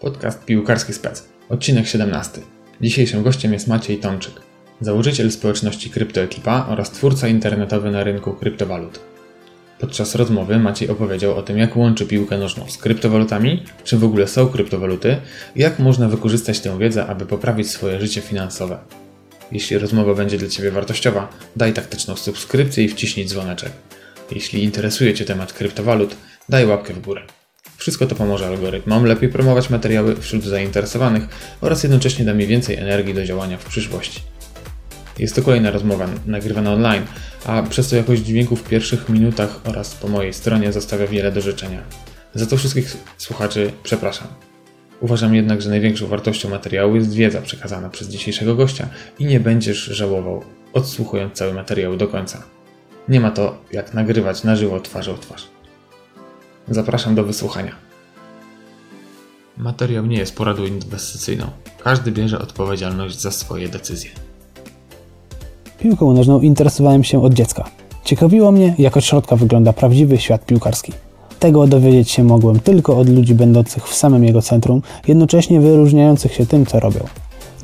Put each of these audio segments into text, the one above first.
Podcast Piłkarski Spec. Odcinek 17. Dzisiejszym gościem jest Maciej Tomczyk, założyciel społeczności CryptoEkipa oraz twórca internetowy na rynku kryptowalut. Podczas rozmowy Maciej opowiedział o tym, jak łączy piłkę nożną z kryptowalutami, czy w ogóle są kryptowaluty i jak można wykorzystać tę wiedzę, aby poprawić swoje życie finansowe. Jeśli rozmowa będzie dla Ciebie wartościowa, daj taktyczną subskrypcję i wciśnij dzwoneczek. Jeśli interesuje Cię temat kryptowalut, daj łapkę w górę. Wszystko to pomoże algorytmom lepiej promować materiały wśród zainteresowanych oraz jednocześnie da mi więcej energii do działania w przyszłości. Jest to kolejna rozmowa nagrywana online, a przez to jakość dźwięku w pierwszych minutach oraz po mojej stronie zostawia wiele do życzenia. Za to wszystkich słuchaczy przepraszam. Uważam jednak, że największą wartością materiału jest wiedza przekazana przez dzisiejszego gościa i nie będziesz żałował, odsłuchując cały materiał do końca. Nie ma to jak nagrywać na żywo twarzą w twarz. Zapraszam do wysłuchania. Materiał nie jest poradą inwestycyjną. Każdy bierze odpowiedzialność za swoje decyzje. Piłką nożną interesowałem się od dziecka. Ciekawiło mnie, jak od środka wygląda prawdziwy świat piłkarski. Tego dowiedzieć się mogłem tylko od ludzi będących w samym jego centrum, jednocześnie wyróżniających się tym, co robią.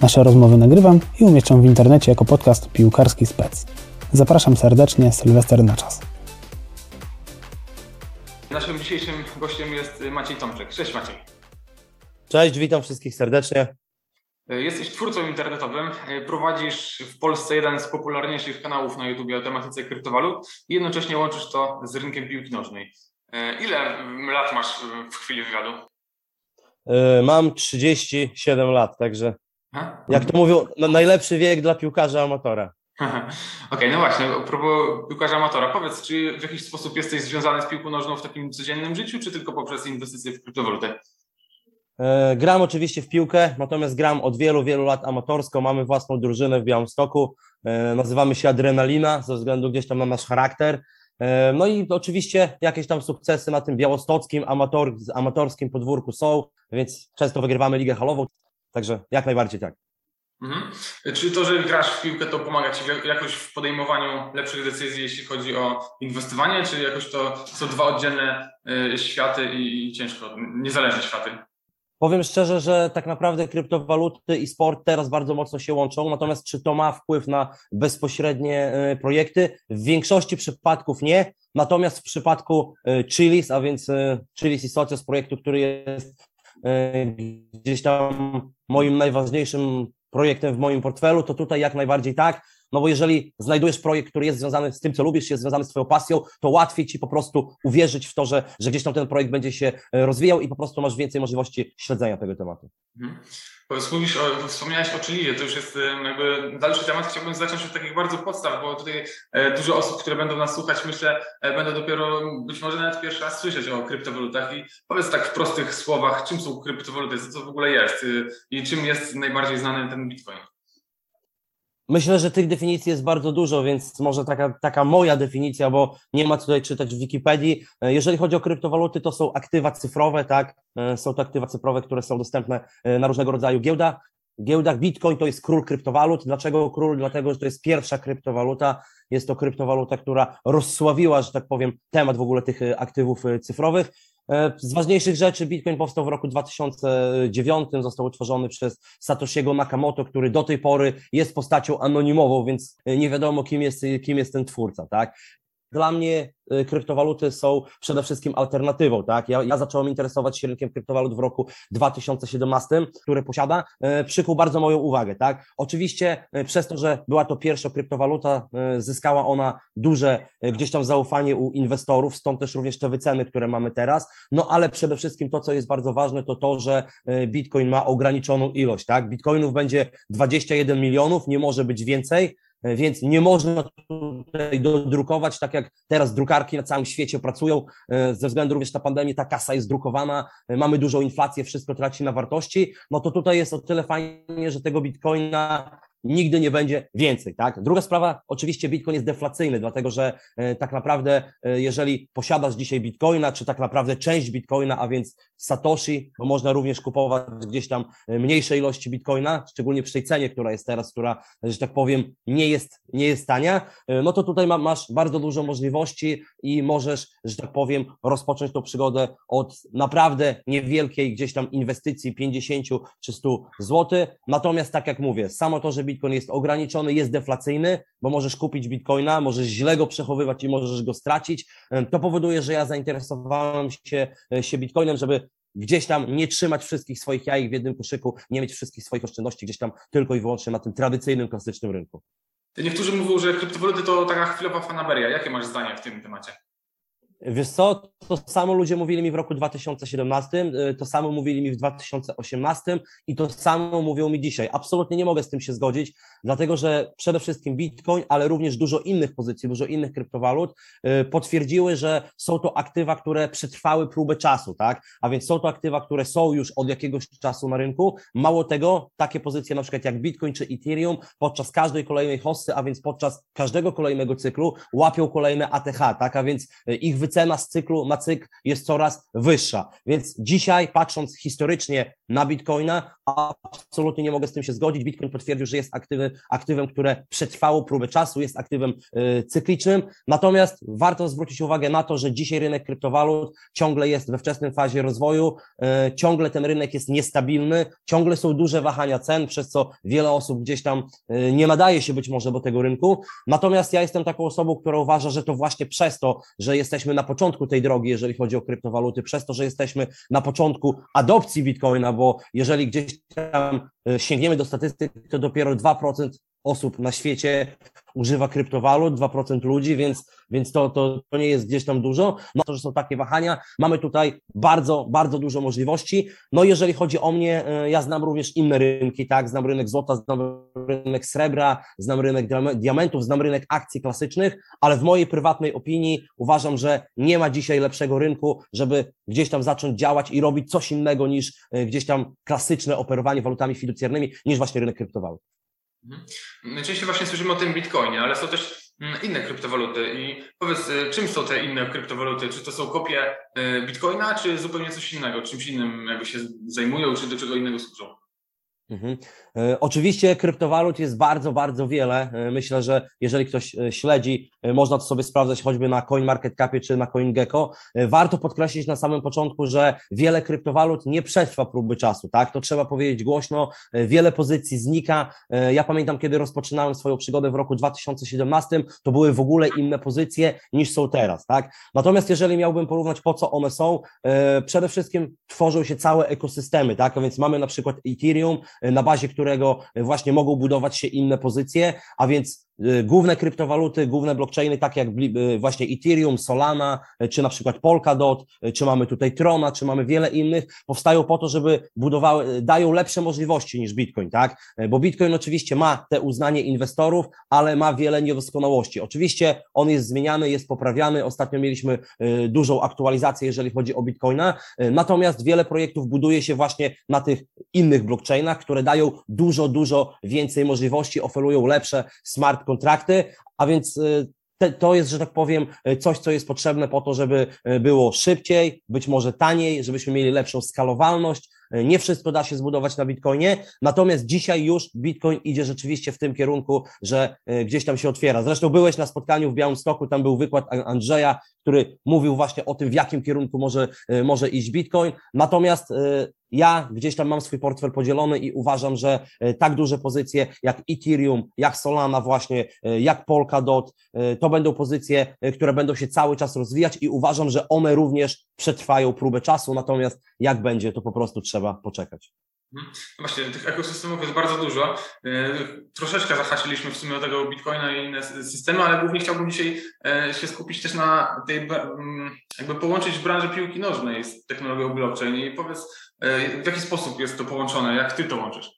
Nasze rozmowy nagrywam i umieszczam w internecie jako podcast Piłkarski Spec. Zapraszam serdecznie, Sylwester na czas. Naszym dzisiejszym gościem jest Maciej Tomczyk. Cześć Maciej. Cześć, witam wszystkich serdecznie. Jesteś twórcą internetowym, prowadzisz w Polsce jeden z popularniejszych kanałów na YouTube o tematyce kryptowalut i jednocześnie łączysz to z rynkiem piłki nożnej. Ile lat masz w chwili wywiadu? Yy, Mam 37 lat, także jak to mówią, najlepszy wiek dla piłkarza amatora. Okej, no właśnie, a propos piłkarza amatora, powiedz, czy w jakiś sposób jesteś związany z piłką nożną w takim codziennym życiu, czy tylko poprzez inwestycje w kryptowalutę? Yy, Gram oczywiście w piłkę, natomiast gram od wielu, wielu lat amatorsko. Mamy własną drużynę w Białymstoku. Yy, Nazywamy się Adrenalina ze względu gdzieś tam na nasz charakter. Yy, No i oczywiście jakieś tam sukcesy na tym białostockim, amator, amatorskim podwórku są, więc często wygrywamy ligę halową, także jak najbardziej tak. Mhm. Czy to, że grasz w piłkę, to pomaga Ci jakoś w podejmowaniu lepszych decyzji, jeśli chodzi o inwestowanie, czy jakoś to są dwa oddzielne y, światy i, ciężko, niezależne światy? Powiem szczerze, że tak naprawdę kryptowaluty i sport teraz bardzo mocno się łączą, natomiast czy to ma wpływ na bezpośrednie e, projekty? W większości przypadków nie, natomiast w przypadku e, Chilis, a więc Chilis i Socios projektu, który jest gdzieś tam moim najważniejszym projektem w moim portfelu, to tutaj jak najbardziej tak, no bo jeżeli znajdujesz projekt, który jest związany z tym, co lubisz, jest związany z twoją pasją, to łatwiej ci po prostu uwierzyć w to, że, że gdzieś tam ten projekt będzie się e, rozwijał i po prostu masz więcej możliwości śledzenia tego tematu. Mhm. Powiedz, mówisz o, wspomniałeś o Chilizie, to już jest jakby dalszy temat. Chciałbym zacząć od takich bardzo podstaw, bo tutaj e, dużo osób, które będą nas słuchać, myślę, e, będą dopiero być może nawet pierwszy raz słyszeć o kryptowalutach. I powiedz tak w prostych słowach, czym są kryptowaluty, co to w ogóle jest y, i czym jest najbardziej znany ten Bitcoin? Myślę, że tych definicji jest bardzo dużo, więc może taka, taka moja definicja, bo nie ma tutaj czytać w Wikipedii. E, Jeżeli chodzi o kryptowaluty, to są aktywa cyfrowe, tak? E, Są to aktywa cyfrowe, które są dostępne e, na różnego rodzaju giełdach. Giełdach Bitcoin to jest król kryptowalut. Dlaczego król? Dlatego, że to jest pierwsza kryptowaluta. Jest to kryptowaluta, która rozsławiła, że tak powiem, temat w ogóle tych aktywów cyfrowych. E, Z ważniejszych rzeczy Bitcoin powstał w roku 2009, został utworzony przez Satoshiego Nakamoto, który do tej pory jest postacią anonimową, więc e, nie wiadomo kim jest, kim jest ten twórca, tak? Dla mnie e, kryptowaluty są przede wszystkim alternatywą, tak? Ja, ja zacząłem interesować się rynkiem kryptowalut w roku 2017, który posiada, e, przykuł bardzo moją uwagę, tak? Oczywiście e, przez to, że była to pierwsza kryptowaluta, zyskała ona duże gdzieś tam zaufanie u inwestorów, stąd też również te wyceny, które mamy teraz, no ale przede wszystkim to, co jest bardzo ważne, to to, że Bitcoin ma ograniczoną ilość, tak? Bitcoinów będzie 21 milionów, nie może być więcej, więc nie można tutaj dodrukować, tak jak teraz drukarki na całym świecie pracują, e, ze względu również na pandemię ta kasa jest drukowana, e, mamy dużą inflację, wszystko traci na wartości, no to tutaj jest o tyle fajnie, że tego bitcoina nigdy nie będzie więcej, tak? Druga sprawa, oczywiście Bitcoin jest deflacyjny, dlatego że e, tak naprawdę, e, jeżeli posiadasz dzisiaj Bitcoina, czy tak naprawdę część Bitcoina, a więc Satoshi, bo można również kupować gdzieś tam e, mniejsze ilości Bitcoina, szczególnie przy tej cenie, która jest teraz, która, że tak powiem, nie jest, nie jest tania, no to tutaj ma, masz bardzo dużo możliwości i możesz, że tak powiem, rozpocząć tą przygodę od naprawdę niewielkiej gdzieś tam inwestycji 50 czy 100 zł. Natomiast tak jak mówię, samo to, że Bitcoin jest ograniczony, jest deflacyjny, bo możesz kupić Bitcoina, możesz źle go przechowywać i możesz go stracić. E, To powoduje, że ja zainteresowałem się, e, się Bitcoinem, żeby gdzieś tam nie trzymać wszystkich swoich jajek w jednym koszyku, nie mieć wszystkich swoich oszczędności gdzieś tam tylko i wyłącznie na tym tradycyjnym, klasycznym rynku. Niektórzy mówią, że kryptowaluty to taka chwilowa fanaberia. Jakie masz zdanie w tym temacie? Wiesz co, to samo ludzie mówili mi w roku 2017, y, to samo mówili mi w 2018 i to samo mówią mi dzisiaj. Absolutnie nie mogę z tym się zgodzić, dlatego że przede wszystkim Bitcoin, ale również dużo innych pozycji, dużo innych kryptowalut y, potwierdziły, że są to aktywa, które przetrwały próbę czasu, tak? A więc są to aktywa, które są już od jakiegoś czasu na rynku. Mało tego, takie pozycje na przykład jak Bitcoin czy Ethereum podczas każdej kolejnej hossy, a więc podczas każdego kolejnego cyklu łapią kolejne ATH, tak? A więc y, ich wycena z cyklu na cykl jest coraz wyższa. Więc dzisiaj, patrząc historycznie na Bitcoina, absolutnie nie mogę z tym się zgodzić. Bitcoin potwierdził, że jest aktywem, aktywem które przetrwało próbę czasu, jest aktywem y, cyklicznym. Natomiast warto zwrócić uwagę na to, że dzisiaj rynek kryptowalut ciągle jest we wczesnej fazie rozwoju, y, ciągle ten rynek jest niestabilny, ciągle są duże wahania cen, przez co wiele osób gdzieś tam y, nie nadaje się być może do tego rynku. Natomiast ja jestem taką osobą, która uważa, że to właśnie przez to, że jesteśmy na początku tej drogi, jeżeli chodzi o kryptowaluty, przez to, że jesteśmy na początku adopcji Bitcoina, bo jeżeli gdzieś tam e, sięgniemy do statystyk, to dopiero 2% osób na świecie używa kryptowalut, 2% ludzi, więc, więc to, to, to nie jest gdzieś tam dużo. No to, że są takie wahania, mamy tutaj bardzo, bardzo dużo możliwości. No jeżeli chodzi o mnie, e, ja znam również inne rynki, tak, znam rynek złota, znam rynek srebra, znam rynek diame- diamentów, znam rynek akcji klasycznych, ale w mojej prywatnej opinii uważam, że nie ma dzisiaj lepszego rynku, żeby gdzieś tam zacząć działać i robić coś innego niż e, gdzieś tam klasyczne operowanie walutami fiducjarnymi, niż właśnie rynek kryptowalut. Mhm. Najczęściej właśnie słyszymy o tym Bitcoinie, ale są też mm, inne kryptowaluty. I powiedz, y, czym są te inne kryptowaluty? Czy to są kopie y, Bitcoina, czy zupełnie coś innego? Czymś innym jakby się zajmują, czy do czego innego służą? Mhm. E, Oczywiście kryptowalut jest bardzo, bardzo wiele. E, Myślę, że jeżeli ktoś e, śledzi, można to sobie sprawdzać choćby na CoinMarketCapie czy na CoinGecko. E, Warto podkreślić na samym początku, że wiele kryptowalut nie przetrwa próby czasu, tak? To trzeba powiedzieć głośno. E, Wiele pozycji znika. E, Ja pamiętam, kiedy rozpoczynałem swoją przygodę w roku 2017, to były w ogóle inne pozycje niż są teraz, tak? Natomiast jeżeli miałbym porównać, po co one są, e, przede wszystkim tworzą się całe ekosystemy, tak? A więc mamy na przykład Ethereum, e, na bazie którego e, właśnie mogą budować się inne pozycje, a więc e, główne kryptowaluty, główne blockchainy, takie jak e, właśnie Ethereum, Solana, e, czy na przykład Polkadot, czy mamy tutaj Trona, czy mamy wiele innych, powstają po to, żeby budowały, dają lepsze możliwości niż Bitcoin, tak? Bo Bitcoin oczywiście ma te uznanie inwestorów, ale ma wiele niedoskonałości. Oczywiście on jest zmieniany, jest poprawiany. Ostatnio mieliśmy dużą aktualizację, jeżeli chodzi o Bitcoina, natomiast wiele projektów buduje się właśnie na tych innych blockchainach, które dają dużo, dużo więcej możliwości, oferują lepsze smart kontrakty, a więc e, te, to jest, że tak powiem, e, coś, co jest potrzebne po to, żeby e, było szybciej, być może taniej, żebyśmy mieli lepszą skalowalność. E, Nie wszystko da się zbudować na Bitcoinie, natomiast dzisiaj już Bitcoin idzie rzeczywiście w tym kierunku, że e, gdzieś tam się otwiera. Zresztą byłeś na spotkaniu w Białymstoku, tam był wykład An- Andrzeja, który mówił właśnie o tym, w jakim kierunku może, e, może iść Bitcoin. Natomiast ja gdzieś tam mam swój portfel podzielony i uważam, że tak duże pozycje jak Ethereum, jak Solana właśnie, jak Polkadot, to będą pozycje, które będą się cały czas rozwijać i uważam, że one również przetrwają próbę czasu, natomiast jak będzie, to po prostu trzeba poczekać. Mhm. No Właśnie, tych ekosystemów jest bardzo dużo. E, Troszeczkę zahaczyliśmy w sumie o tego Bitcoina i inne systemy, ale głównie chciałbym dzisiaj e, się skupić też na tej, mm, jakby połączyć branżę piłki nożnej z technologią blockchain i powiedz, e, w jaki sposób jest to połączone, jak ty to łączysz?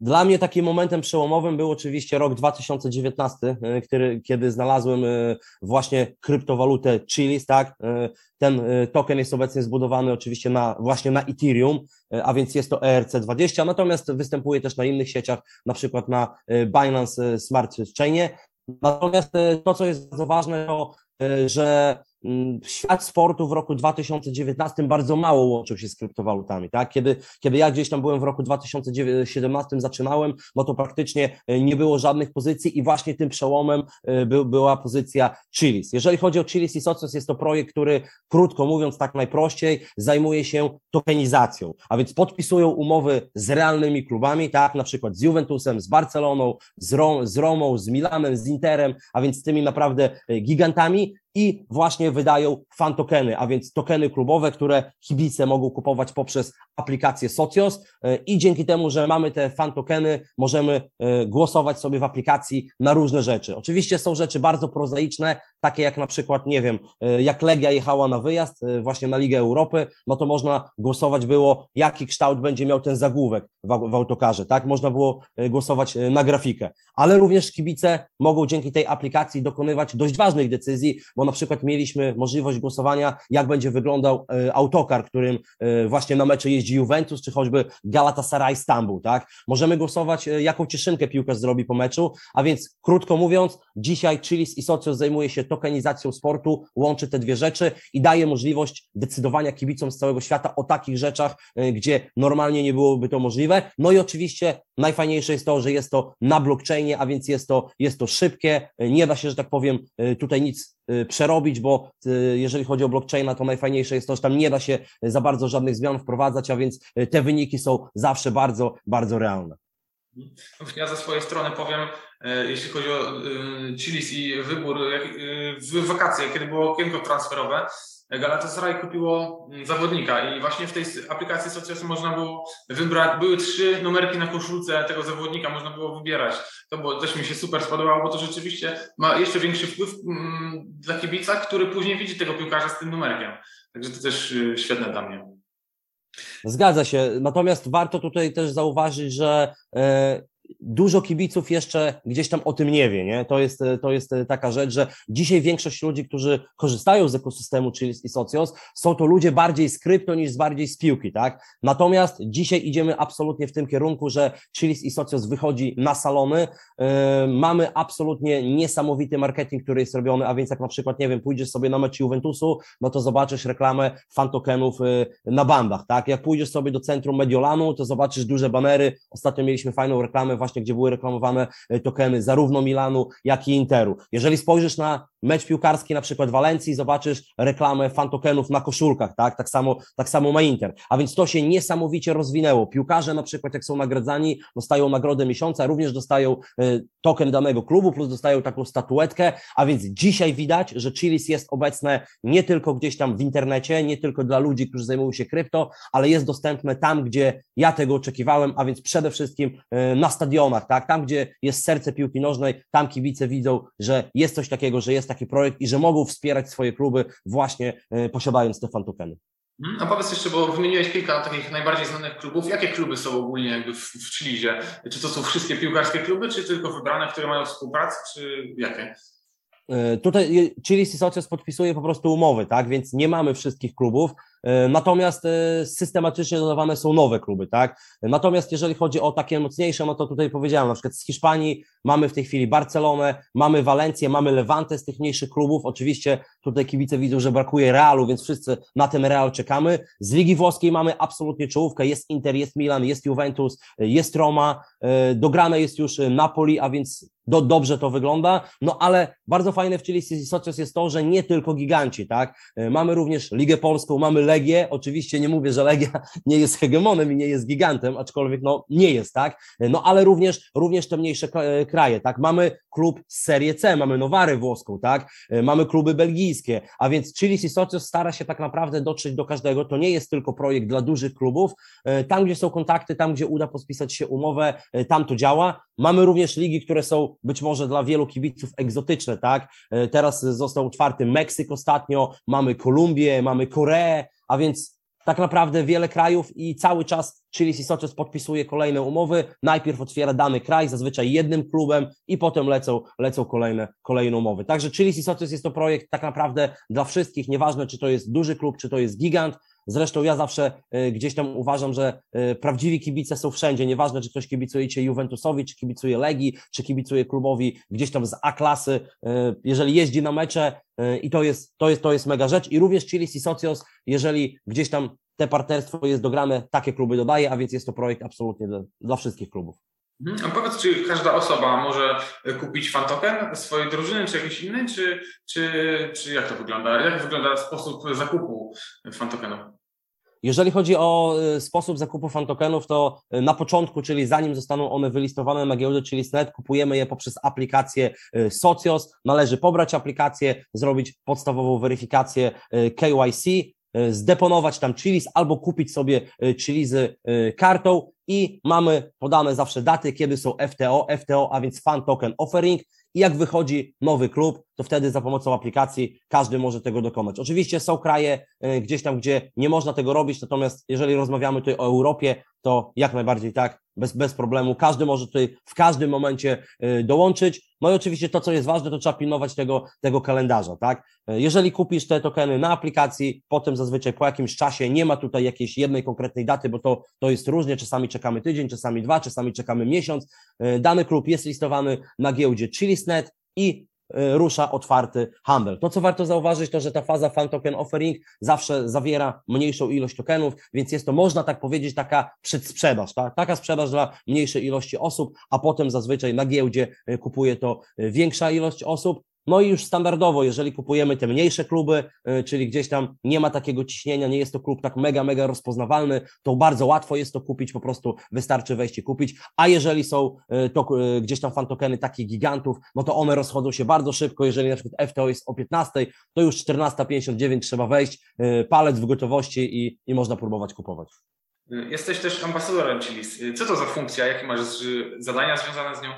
Dla mnie takim momentem przełomowym był oczywiście rok 2019, e, który, kiedy znalazłem e, właśnie kryptowalutę Chilis, tak? E, ten token jest obecnie zbudowany oczywiście na, właśnie na Ethereum, a więc jest to ERC20, natomiast występuje też na innych sieciach, na przykład na Binance Smart Chainie. Natomiast to, co jest bardzo ważne, to że świat sportu w roku 2019 bardzo mało łączył się z kryptowalutami, tak? Kiedy, kiedy ja gdzieś tam byłem w roku 2017, zaczynałem, no to praktycznie e, nie było żadnych pozycji i właśnie tym przełomem e, był, była pozycja Chilis. Jeżeli chodzi o Chilis i Socios, jest to projekt, który krótko mówiąc tak najprościej, zajmuje się tokenizacją, a więc podpisują umowy z realnymi klubami, tak? Na przykład z Juventusem, z Barceloną, z, Rom, z Romą, z Milanem, z Interem, a więc z tymi naprawdę e, gigantami i właśnie wydają fan tokeny, a więc tokeny klubowe, które kibice mogą kupować poprzez aplikację Socios i dzięki temu, że mamy te fan tokeny, możemy e, głosować sobie w aplikacji na różne rzeczy. Oczywiście są rzeczy bardzo prozaiczne, takie jak na przykład, nie wiem, e, jak Legia jechała na wyjazd właśnie na Ligę Europy, no to można głosować było, jaki kształt będzie miał ten zagłówek w, w autokarze, tak? Można było głosować na grafikę, ale również kibice mogą dzięki tej aplikacji dokonywać dość ważnych decyzji, bo na przykład mieliśmy możliwość głosowania, jak będzie wyglądał autokar, którym właśnie na mecze jeździ Juventus, czy choćby Galatasaray Stambuł, tak? Możemy głosować, e, jaką cieszynkę piłkarz zrobi po meczu, a więc krótko mówiąc, dzisiaj Chilis i Socios zajmuje się tokenizacją sportu, łączy te dwie rzeczy i daje możliwość decydowania kibicom z całego świata o takich rzeczach, e, gdzie normalnie nie byłoby to możliwe. No i oczywiście najfajniejsze jest to, że jest to na blockchainie, a więc jest to, jest to szybkie, e, nie da się, że tak powiem, tutaj nic przerobić, bo jeżeli chodzi o blockchaina, to najfajniejsze jest to, że tam nie da się za bardzo żadnych zmian wprowadzać, a więc te wyniki są zawsze bardzo, bardzo realne. Ja ze swojej strony powiem, jeśli chodzi o Chilis i wybór w wakacje, kiedy było okienko transferowe, Galatasaray kupiło mm, zawodnika i właśnie w tej aplikacji Socios można było wybrać, były trzy numerki na koszulce tego zawodnika, można było wybierać. To było, też mi się super spodobało, bo to rzeczywiście ma jeszcze większy wpływ mm, dla kibica, który później widzi tego piłkarza z tym numerkiem. Także to też świetne dla mnie. Zgadza się. Natomiast warto tutaj też zauważyć, że e, dużo kibiców jeszcze gdzieś tam o tym nie wie, nie? To jest, to jest taka rzecz, że dzisiaj większość ludzi, którzy korzystają z ekosystemu Chilis i Socios, są to ludzie bardziej z krypto niż bardziej z piłki, tak? Natomiast dzisiaj idziemy absolutnie w tym kierunku, że Chilis i Socios wychodzi na salony, yy, mamy absolutnie niesamowity marketing, który jest robiony, a więc jak na przykład, nie wiem, pójdziesz sobie na mecz Juventusu, no to zobaczysz reklamę fan tokenów yy, na bandach, tak? Jak pójdziesz sobie do centrum Mediolanu, to zobaczysz duże banery, ostatnio mieliśmy fajną reklamę właśnie, gdzie były reklamowane e, tokeny zarówno Milanu, jak i Interu. Jeżeli spojrzysz na mecz piłkarski na przykład Walencji, zobaczysz reklamę fan tokenów na koszulkach, tak? Tak samo, tak samo ma Inter. A więc to się niesamowicie rozwinęło. Piłkarze na przykład jak są nagradzani, dostają nagrodę miesiąca, również dostają e, token danego klubu, plus dostają taką statuetkę, a więc dzisiaj widać, że Chilis jest obecne nie tylko gdzieś tam w internecie, nie tylko dla ludzi, którzy zajmują się krypto, ale jest dostępne tam, gdzie ja tego oczekiwałem, a więc przede wszystkim e, na stadionie stadionach, tak? Tam, gdzie jest serce piłki nożnej, tam kibice widzą, że jest coś takiego, że jest taki projekt i że mogą wspierać swoje kluby właśnie y, posiadając te fantokeny. Mhm. A powiedz jeszcze, bo wymieniłeś kilka takich najbardziej znanych klubów. Jakie kluby są ogólnie jakby w, w Chilizie? Czy to są wszystkie piłkarskie kluby, czy tylko wybrane, które mają współpracę, czy jakie? E, tutaj Chilis i Socios podpisuje po prostu umowy, tak? Więc nie mamy wszystkich klubów. E, natomiast e, systematycznie dodawane są nowe kluby, tak? Natomiast jeżeli chodzi o takie mocniejsze, no to tutaj powiedziałem, na przykład z Hiszpanii mamy w tej chwili Barcelonę, mamy Walencję, mamy Levante z tych mniejszych klubów. Oczywiście tutaj kibice widzą, że brakuje Realu, więc wszyscy na ten Real czekamy. Z Ligi Włoskiej mamy absolutnie czołówkę. Jest Inter, jest Milan, jest Juventus, jest Roma. E, dograne jest już Napoli, a więc do, dobrze to wygląda, no ale bardzo fajne w Chile Socios jest to, że nie tylko giganci, tak? Mamy również Ligę Polską, mamy Legię. Oczywiście nie mówię, że Legia nie jest hegemonem i nie jest gigantem, aczkolwiek no nie jest, tak? No ale również, również te mniejsze kraje, tak? Mamy klub z Serie C, mamy Nowarę włoską, tak? Mamy kluby belgijskie, a więc Chilis i Socios stara się tak naprawdę dotrzeć do każdego. To nie jest tylko projekt dla dużych klubów. Tam, gdzie są kontakty, tam, gdzie uda podpisać się umowę, tam to działa. Mamy również ligi, które są być może dla wielu kibiców egzotyczne, tak? Teraz został czwarty Meksyk ostatnio, mamy Kolumbię, mamy Koreę, a więc tak naprawdę wiele krajów i cały czas Chilis i podpisuje kolejne umowy, najpierw otwiera dany kraj, zazwyczaj jednym klubem i potem lecą, lecą kolejne, kolejne umowy. Także Chilis i jest to projekt tak naprawdę dla wszystkich, nieważne czy to jest duży klub, czy to jest gigant, Zresztą ja zawsze y, gdzieś tam uważam, że y, prawdziwi kibice są wszędzie. Nieważne, czy ktoś kibicujecie Juventusowi, czy kibicuje Legii, czy kibicuje klubowi gdzieś tam z A-klasy. Y, jeżeli jeździ na mecze i to jest, to jest, to jest mega rzecz. I również Chilis i Socios, jeżeli gdzieś tam te partnerstwo jest dograne, takie kluby dodaje, a więc jest to projekt absolutnie dla, dla wszystkich klubów. Mhm. A powiedz, czy każda osoba może kupić fantoken swojej drużyny, czy jakiś inny, czy, czy, czy jak to wygląda? Jak wygląda sposób zakupu fantokenu? Jeżeli chodzi o y, sposób zakupu fantokenów, to y, na początku, czyli zanim zostaną one wylistowane na giełdę, czyli SNET, kupujemy je poprzez aplikację y, Socios. Należy pobrać aplikację, zrobić podstawową weryfikację KYC, zdeponować tam chilis albo kupić sobie chilizy kartą i mamy podane zawsze daty, kiedy są FTO, FTO, a więc Fan Token Offering i jak wychodzi nowy klub, to wtedy za pomocą aplikacji każdy może tego dokonać. Oczywiście są kraje gdzieś tam, gdzie nie można tego robić, natomiast jeżeli rozmawiamy tutaj o Europie, to jak najbardziej tak, bez, bez problemu. Każdy może tutaj w każdym momencie y, dołączyć. No i oczywiście to, co jest ważne, to trzeba pilnować tego, tego kalendarza, tak? Y, jeżeli kupisz te tokeny na aplikacji, potem zazwyczaj po jakimś czasie nie ma tutaj jakiejś jednej konkretnej daty, bo to, to jest różnie, czasami czekamy tydzień, czasami dwa, czasami czekamy miesiąc. Y, dany klub jest listowany na giełdzie Chilisnet i rusza otwarty handel. To, co warto zauważyć, to, że ta faza fan token offering zawsze zawiera mniejszą ilość tokenów, więc jest to, można tak powiedzieć, taka przedsprzedaż, tak? taka sprzedaż dla mniejszej ilości osób, a potem zazwyczaj na giełdzie y, kupuje to y, większa ilość osób. No i już standardowo, jeżeli kupujemy te mniejsze kluby, y, czyli gdzieś tam nie ma takiego ciśnienia, nie jest to klub tak mega, mega rozpoznawalny, to bardzo łatwo jest to kupić, po prostu wystarczy wejść i kupić. A jeżeli są y, to y, gdzieś tam fantokeny takich gigantów, no to one rozchodzą się bardzo szybko. Jeżeli na przykład FTO jest o 15, to już 14.59 trzeba wejść, palec w gotowości i, i można próbować kupować. Jesteś też ambasadorem Chilis. Co to za funkcja? Jakie masz zadania związane z nią?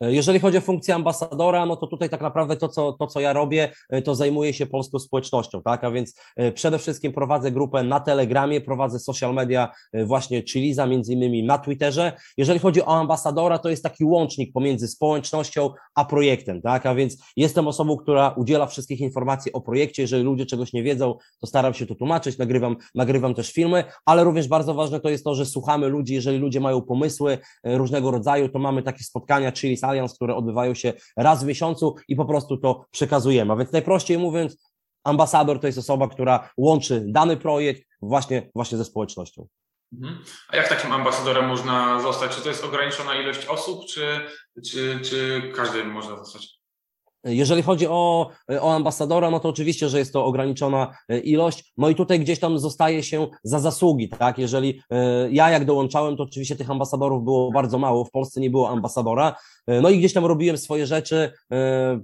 E, jeżeli chodzi o funkcję ambasadora, no to tutaj tak naprawdę to, co, to, co ja robię, e, to zajmuję się polską społecznością, tak? A więc e, przede wszystkim prowadzę grupę na Telegramie, prowadzę social media właśnie Chiliza, między innymi na Twitterze. Jeżeli chodzi o ambasadora, to jest taki łącznik pomiędzy społecznością a projektem, tak? A więc jestem osobą, która udziela wszystkich informacji o projekcie. Jeżeli ludzie czegoś nie wiedzą, to staram się to tłumaczyć, nagrywam, nagrywam też filmy, ale również bardzo ważne to jest to, że słuchamy ludzi, jeżeli ludzie mają pomysły różnego rodzaju, to mamy takie spotkania Chilis Alliance, które odbywają się raz w miesiącu i po prostu to przekazujemy. A więc najprościej mówiąc, ambasador to jest osoba, która łączy dany projekt właśnie, właśnie ze społecznością. Mhm. A jak takim ambasadorem można zostać? Czy to jest ograniczona ilość osób, czy, czy, czy każdy można zostać? Jeżeli chodzi o, o ambasadora, no to oczywiście, że jest to ograniczona e, ilość. No i tutaj gdzieś tam zostaje się za zasługi, tak? Jeżeli e, ja jak dołączałem, to oczywiście tych ambasadorów było bardzo mało. W Polsce nie było ambasadora. E, no i gdzieś tam robiłem swoje rzeczy,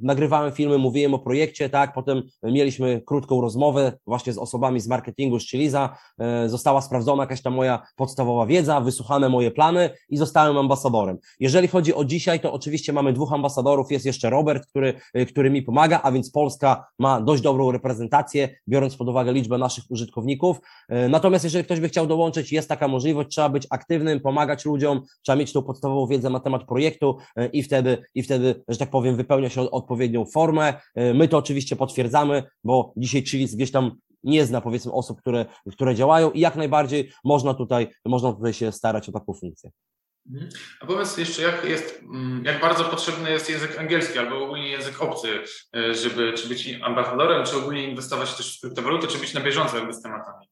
nagrywałem filmy, mówiłem o projekcie, tak? Potem mieliśmy krótką rozmowę właśnie z osobami z marketingu z Chiliza. Została sprawdzona jakaś tam moja podstawowa wiedza, wysłuchane moje plany i zostałem ambasadorem. Jeżeli chodzi o dzisiaj, to oczywiście mamy dwóch ambasadorów. Jest jeszcze Robert, który który mi pomaga, a więc Polska ma dość dobrą reprezentację, biorąc pod uwagę liczbę naszych użytkowników. Y, natomiast jeżeli ktoś by chciał dołączyć, jest taka możliwość, trzeba być aktywnym, pomagać ludziom, trzeba mieć tą podstawową wiedzę na temat projektu y, i wtedy, i wtedy, że tak powiem, wypełnia się odpowiednią formę. My to oczywiście potwierdzamy, bo dzisiaj Chilis gdzieś tam nie zna powiedzmy osób, które, które działają i jak najbardziej można tutaj, można tutaj się starać o taką funkcję. Mhm. A powiedz jeszcze, jak, jest, mm, jak bardzo potrzebny jest język angielski albo ogólnie język obcy, e, żeby czy być ambasadorem, czy ogólnie inwestować też w kryptowaluty, czy być na bieżąco jakby z tematami?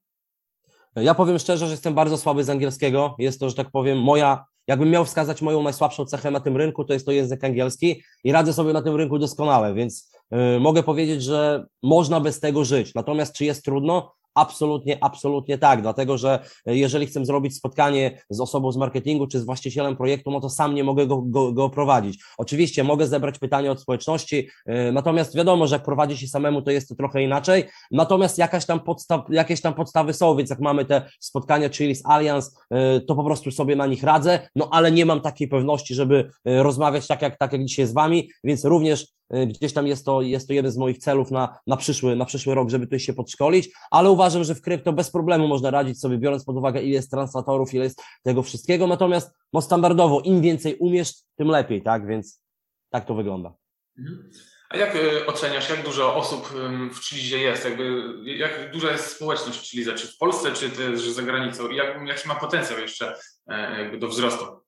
Ja powiem szczerze, że jestem bardzo słaby z angielskiego. Jest to, że tak powiem, moja, jakbym miał wskazać moją najsłabszą cechę na tym rynku, to jest to język angielski i radzę sobie na tym rynku doskonale, więc yy, mogę powiedzieć, że można bez tego żyć. Natomiast czy jest trudno? Absolutnie, absolutnie tak, dlatego że e, jeżeli chcę zrobić spotkanie z osobą z marketingu czy z właścicielem projektu, no to sam nie mogę go, go, go prowadzić. Oczywiście mogę zebrać pytania od społeczności, yy, natomiast wiadomo, że jak prowadzi się samemu, to jest to trochę inaczej, natomiast jakaś tam podstaw, jakieś tam podstawy są, więc jak mamy te spotkania, czyli z Allianz, yy, to po prostu sobie na nich radzę, no ale nie mam takiej pewności, żeby rozmawiać tak jak, tak jak dzisiaj z Wami, więc również gdzieś tam jest to, jest to jeden z moich celów na, na, przyszły, na przyszły rok, żeby tutaj się podszkolić, ale uważam, że w krypto bez problemu można radzić sobie, biorąc pod uwagę, ile jest translatorów, ile jest tego wszystkiego, natomiast no standardowo, im więcej umiesz, tym lepiej, tak, więc tak to wygląda. Mhm. A jak y, oceniasz, jak dużo osób w Chilizie jest? Jakby, jak duża jest społeczność Chiliza? Czy w Polsce, czy też za granicą? I jak, jaki ma potencjał jeszcze e, do wzrostu?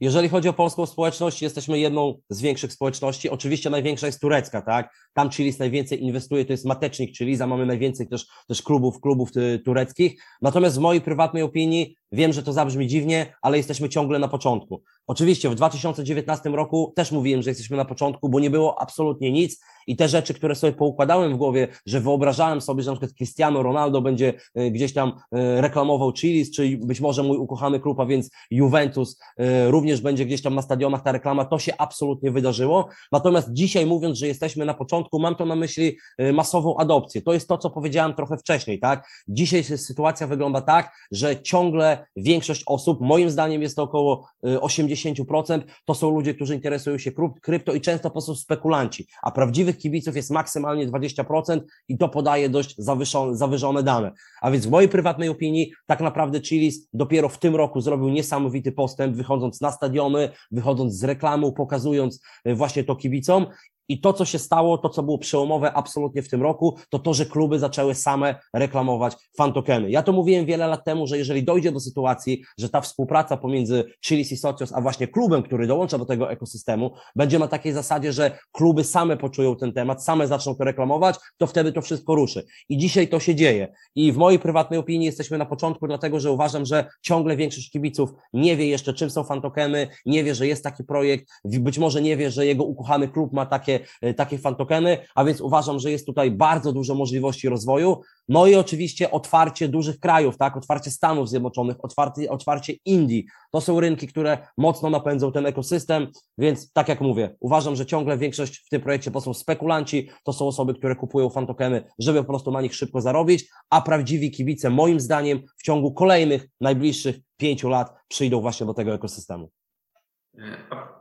Jeżeli chodzi o polską społeczność, jesteśmy jedną z większych społeczności. Oczywiście największa jest turecka, tak? Tam Chilis najwięcej inwestuje, to jest matecznik Chiliza, mamy najwięcej też, też klubów, klubów y, tureckich. Natomiast w mojej prywatnej opinii, wiem, że to zabrzmi dziwnie, ale jesteśmy ciągle na początku. Oczywiście w 2019 roku też mówiłem, że jesteśmy na początku, bo nie było absolutnie nic i te rzeczy, które sobie poukładałem w głowie, że wyobrażałem sobie, że na przykład Cristiano Ronaldo będzie y, gdzieś tam y, reklamował Chilis, czy być może mój ukochany klub, a więc Juventus y, również będzie gdzieś tam na stadionach ta reklama, to się absolutnie wydarzyło. Natomiast dzisiaj mówiąc, że jesteśmy na początku, mam to na myśli masową adopcję. To jest to, co powiedziałem trochę wcześniej, tak? Dzisiaj sytuacja wygląda tak, że ciągle większość osób, moim zdaniem jest to około 80%, to są ludzie, którzy interesują się krypto i często po prostu spekulanci, a prawdziwych kibiców jest maksymalnie 20% i to podaje dość zawyżone, zawyżone dane. A więc w mojej prywatnej opinii tak naprawdę Chilis dopiero w tym roku zrobił niesamowity postęp, wychodząc na stadiony, wychodząc z reklamą, pokazując e, właśnie to kibicom i to, co się stało, to, co było przełomowe absolutnie w tym roku, to to, że kluby zaczęły same reklamować fantokeny. Ja to mówiłem wiele lat temu, że jeżeli dojdzie do sytuacji, że ta współpraca pomiędzy Chilis i Socios, a właśnie klubem, który dołącza do tego ekosystemu, będzie na takiej zasadzie, że kluby same poczują ten temat, same zaczną to reklamować, to wtedy to wszystko ruszy. I dzisiaj to się dzieje. I w mojej prywatnej opinii jesteśmy na początku, dlatego że uważam, że ciągle większość kibiców nie wie jeszcze, czym są fantokeny, nie wie, że jest taki projekt, być może nie wie, że jego ukochany klub ma takie takie, takie fantokeny, a więc uważam, że jest tutaj bardzo dużo możliwości rozwoju. No i oczywiście otwarcie dużych krajów, tak, otwarcie Stanów Zjednoczonych, otwarcie, otwarcie Indii. To są rynki, które mocno napędzą ten ekosystem, więc tak jak mówię, uważam, że ciągle większość w tym projekcie to są spekulanci, to są osoby, które kupują fantokeny, żeby po prostu na nich szybko zarobić, a prawdziwi kibice moim zdaniem w ciągu kolejnych, najbliższych pięciu lat przyjdą właśnie do tego ekosystemu.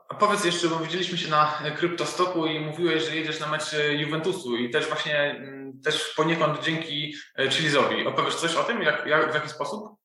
A powiedz jeszcze, bo widzieliśmy się na Kryptostoku i mówiłeś, że jedziesz na mecz Juventusu i też właśnie mm, też poniekąd dzięki e, Chilizowi. Opowiesz coś o tym, jak, jak, w jaki sposób?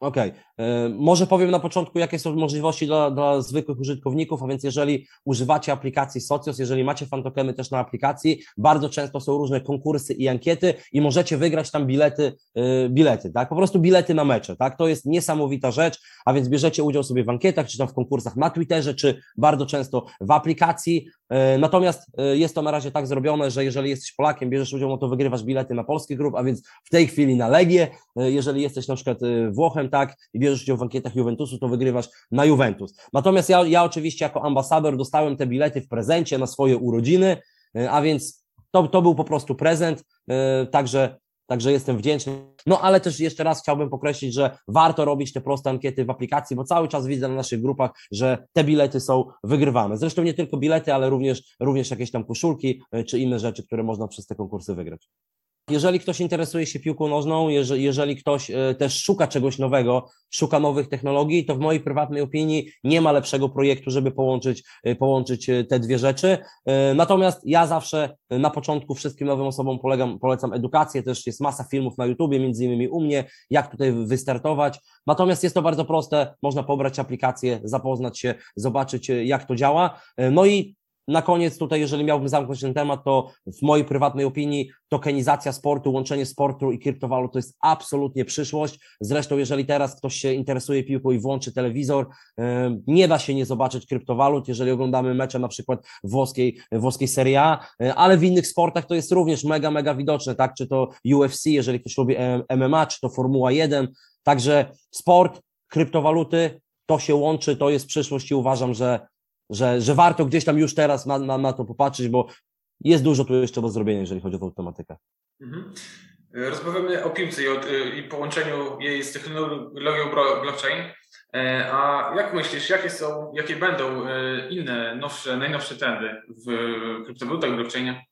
Okej, okay. E, może powiem na początku, jakie są możliwości dla, dla zwykłych użytkowników, a więc jeżeli używacie aplikacji Socios, jeżeli macie fantokeny też na aplikacji, bardzo często są różne konkursy i ankiety i możecie wygrać tam bilety, yy, bilety, tak, po prostu bilety na mecze, tak, to jest niesamowita rzecz, a więc bierzecie udział sobie w ankietach, czy tam w konkursach na Twitterze, czy bardzo często w aplikacji, E, natomiast e, jest to na razie tak zrobione, że jeżeli jesteś Polakiem, bierzesz udział, no to wygrywasz bilety na polski grup, a więc w tej chwili na Legię. E, jeżeli jesteś na przykład Włochem, tak, i bierzesz udział w ankietach Juventusu, to wygrywasz na Juventus. Natomiast ja, ja oczywiście jako ambasador dostałem te bilety w prezencie na swoje urodziny, a więc to, to był po prostu prezent, także Także jestem wdzięczny. No ale też jeszcze raz chciałbym podkreślić, że warto robić te proste ankiety w aplikacji, bo cały czas widzę na naszych grupach, że te bilety są wygrywane. Zresztą nie tylko bilety, ale również, również jakieś tam koszulki e, czy inne rzeczy, które można przez te konkursy wygrać. Jeżeli ktoś interesuje się piłką nożną, jeżeli, jeżeli ktoś e, też szuka czegoś nowego, szuka nowych technologii, to w mojej prywatnej opinii nie ma lepszego projektu, żeby połączyć, e, połączyć e, te dwie rzeczy. Natomiast ja zawsze na początku wszystkim nowym osobom polegam, polecam edukację, też jest masa filmów na YouTubie, między innymi u mnie, jak tutaj wystartować. Natomiast jest to bardzo proste, można pobrać aplikację, zapoznać się, zobaczyć jak to działa. No i na koniec tutaj, jeżeli miałbym zamknąć ten temat, to w mojej prywatnej opinii tokenizacja sportu, łączenie sportu i kryptowalut to jest absolutnie przyszłość. Zresztą, jeżeli teraz ktoś się interesuje piłką i włączy telewizor, nie da się nie zobaczyć kryptowalut, jeżeli oglądamy mecze na przykład włoskiej, włoskiej Serie A, ale w innych sportach to jest również mega, mega widoczne, tak? Czy to UFC, jeżeli ktoś lubi MMA, czy to Formuła 1. Także sport, kryptowaluty, to się łączy, to jest przyszłość i uważam, że że, że warto gdzieś tam już teraz na, na, na to popatrzeć, bo jest dużo tu jeszcze do zrobienia, jeżeli chodzi o tą tematykę. Mhm. Rozmawiamy o piłce i, o, i połączeniu jej z technologią blockchain. E, a jak myślisz, jakie są, jakie będą e, inne, nowsze, najnowsze trendy w kryptowalutach blockchainie?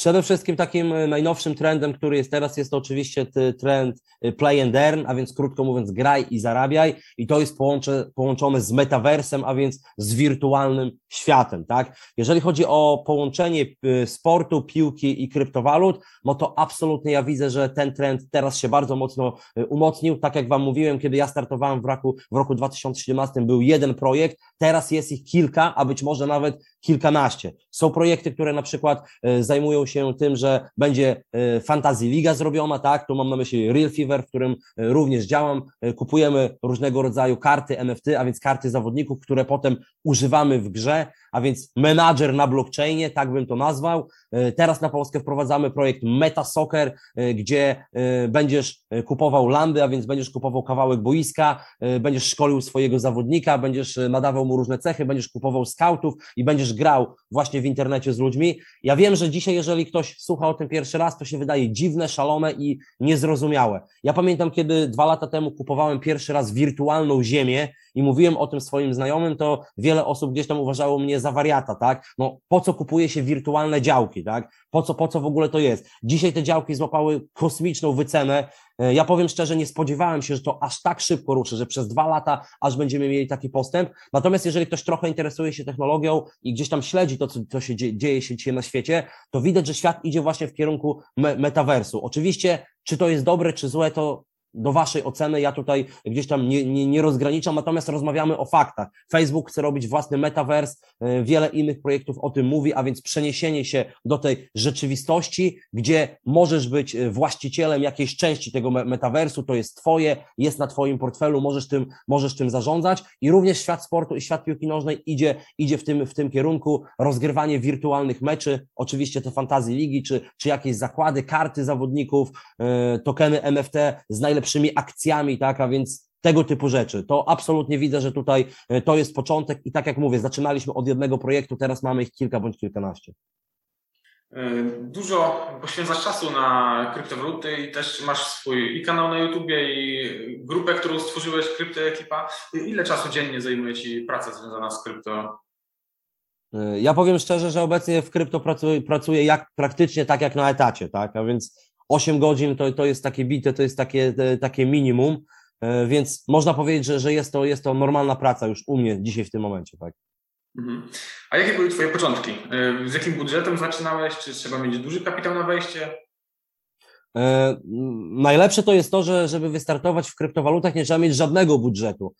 E, Przede wszystkim takim e, najnowszym trendem, który jest teraz, jest to oczywiście trend e, play and earn, a więc krótko mówiąc graj i zarabiaj i to jest połącze, połączone z metaversem, a więc z wirtualnym światem, tak? Jeżeli chodzi o połączenie e, sportu, piłki i kryptowalut, no to absolutnie ja widzę, że ten trend teraz się bardzo mocno umocnił. Tak jak Wam mówiłem, kiedy ja startowałem w roku, w roku 2017 był jeden projekt, teraz jest ich kilka, a być może nawet kilkanaście. Są projekty, które na przykład zajmują się tym, że będzie e, Fantasy Liga zrobiona, tak? Tu mam na myśli Real Fever, w którym e, również działam. E, kupujemy różnego rodzaju karty NFT, a więc karty zawodników, które potem używamy w grze, a więc menadżer na blockchainie, tak bym to nazwał. Teraz na Polskę wprowadzamy projekt Meta Soccer, gdzie będziesz kupował landy, a więc będziesz kupował kawałek boiska, będziesz szkolił swojego zawodnika, będziesz nadawał mu różne cechy, będziesz kupował scoutów i będziesz grał właśnie w internecie z ludźmi. Ja wiem, że dzisiaj, jeżeli ktoś słucha o tym pierwszy raz, to się wydaje dziwne, szalone i niezrozumiałe. Ja pamiętam, kiedy dwa lata temu kupowałem pierwszy raz wirtualną ziemię i mówiłem o tym swoim znajomym, to wiele osób gdzieś tam uważało mnie za wariata, tak? No po co kupuje się wirtualne działki, tak? Po co, po co w ogóle to jest? Dzisiaj te działki złapały kosmiczną wycenę. E, ja powiem szczerze, nie spodziewałem się, że to aż tak szybko ruszy, że przez dwa lata aż będziemy mieli taki postęp. Natomiast jeżeli ktoś trochę interesuje się technologią i gdzieś tam śledzi to, co, co się dzieje, dzieje się dzisiaj na świecie, to widać, że świat idzie właśnie w kierunku me metaversu. Oczywiście, czy to jest dobre, czy złe, to do Waszej oceny. Ja tutaj gdzieś tam nie, nie, nie rozgraniczam, natomiast rozmawiamy o faktach. Facebook chce robić własny metavers, e, wiele innych projektów o tym mówi, a więc przeniesienie się do tej rzeczywistości, gdzie możesz być e, właścicielem jakiejś części tego metaversu, to jest Twoje, jest na Twoim portfelu, możesz tym, możesz tym zarządzać i również świat sportu i świat piłki nożnej idzie, idzie w, tym, w tym kierunku, rozgrywanie wirtualnych meczy, oczywiście te fantazji ligi, czy, czy jakieś zakłady, karty zawodników, e, tokeny NFT z najlepszymi akcjami, tak, a więc tego typu rzeczy. To absolutnie widzę, że tutaj e, to jest początek i tak jak mówię, zaczynaliśmy od jednego projektu, teraz mamy ich kilka bądź kilkanaście. E, dużo poświęcasz czasu na kryptowaluty i też masz swój i kanał na YouTubie i grupę, którą stworzyłeś, Kryptoekipa. Ile czasu dziennie zajmuje Ci praca związana z krypto? E, ja powiem szczerze, że obecnie w krypto pracuję, pracuję jak, praktycznie tak jak na etacie, tak? A więc 8 godzin to, to jest takie bite, to jest takie, takie minimum, e, więc można powiedzieć, że, że jest, to, jest to normalna praca już u mnie dzisiaj w tym momencie. Tak. Mhm. A jakie były Twoje początki? E, z jakim budżetem zaczynałeś? Czy trzeba mieć duży kapitał na wejście? E, najlepsze to jest to, że żeby wystartować w kryptowalutach, nie trzeba mieć żadnego budżetu.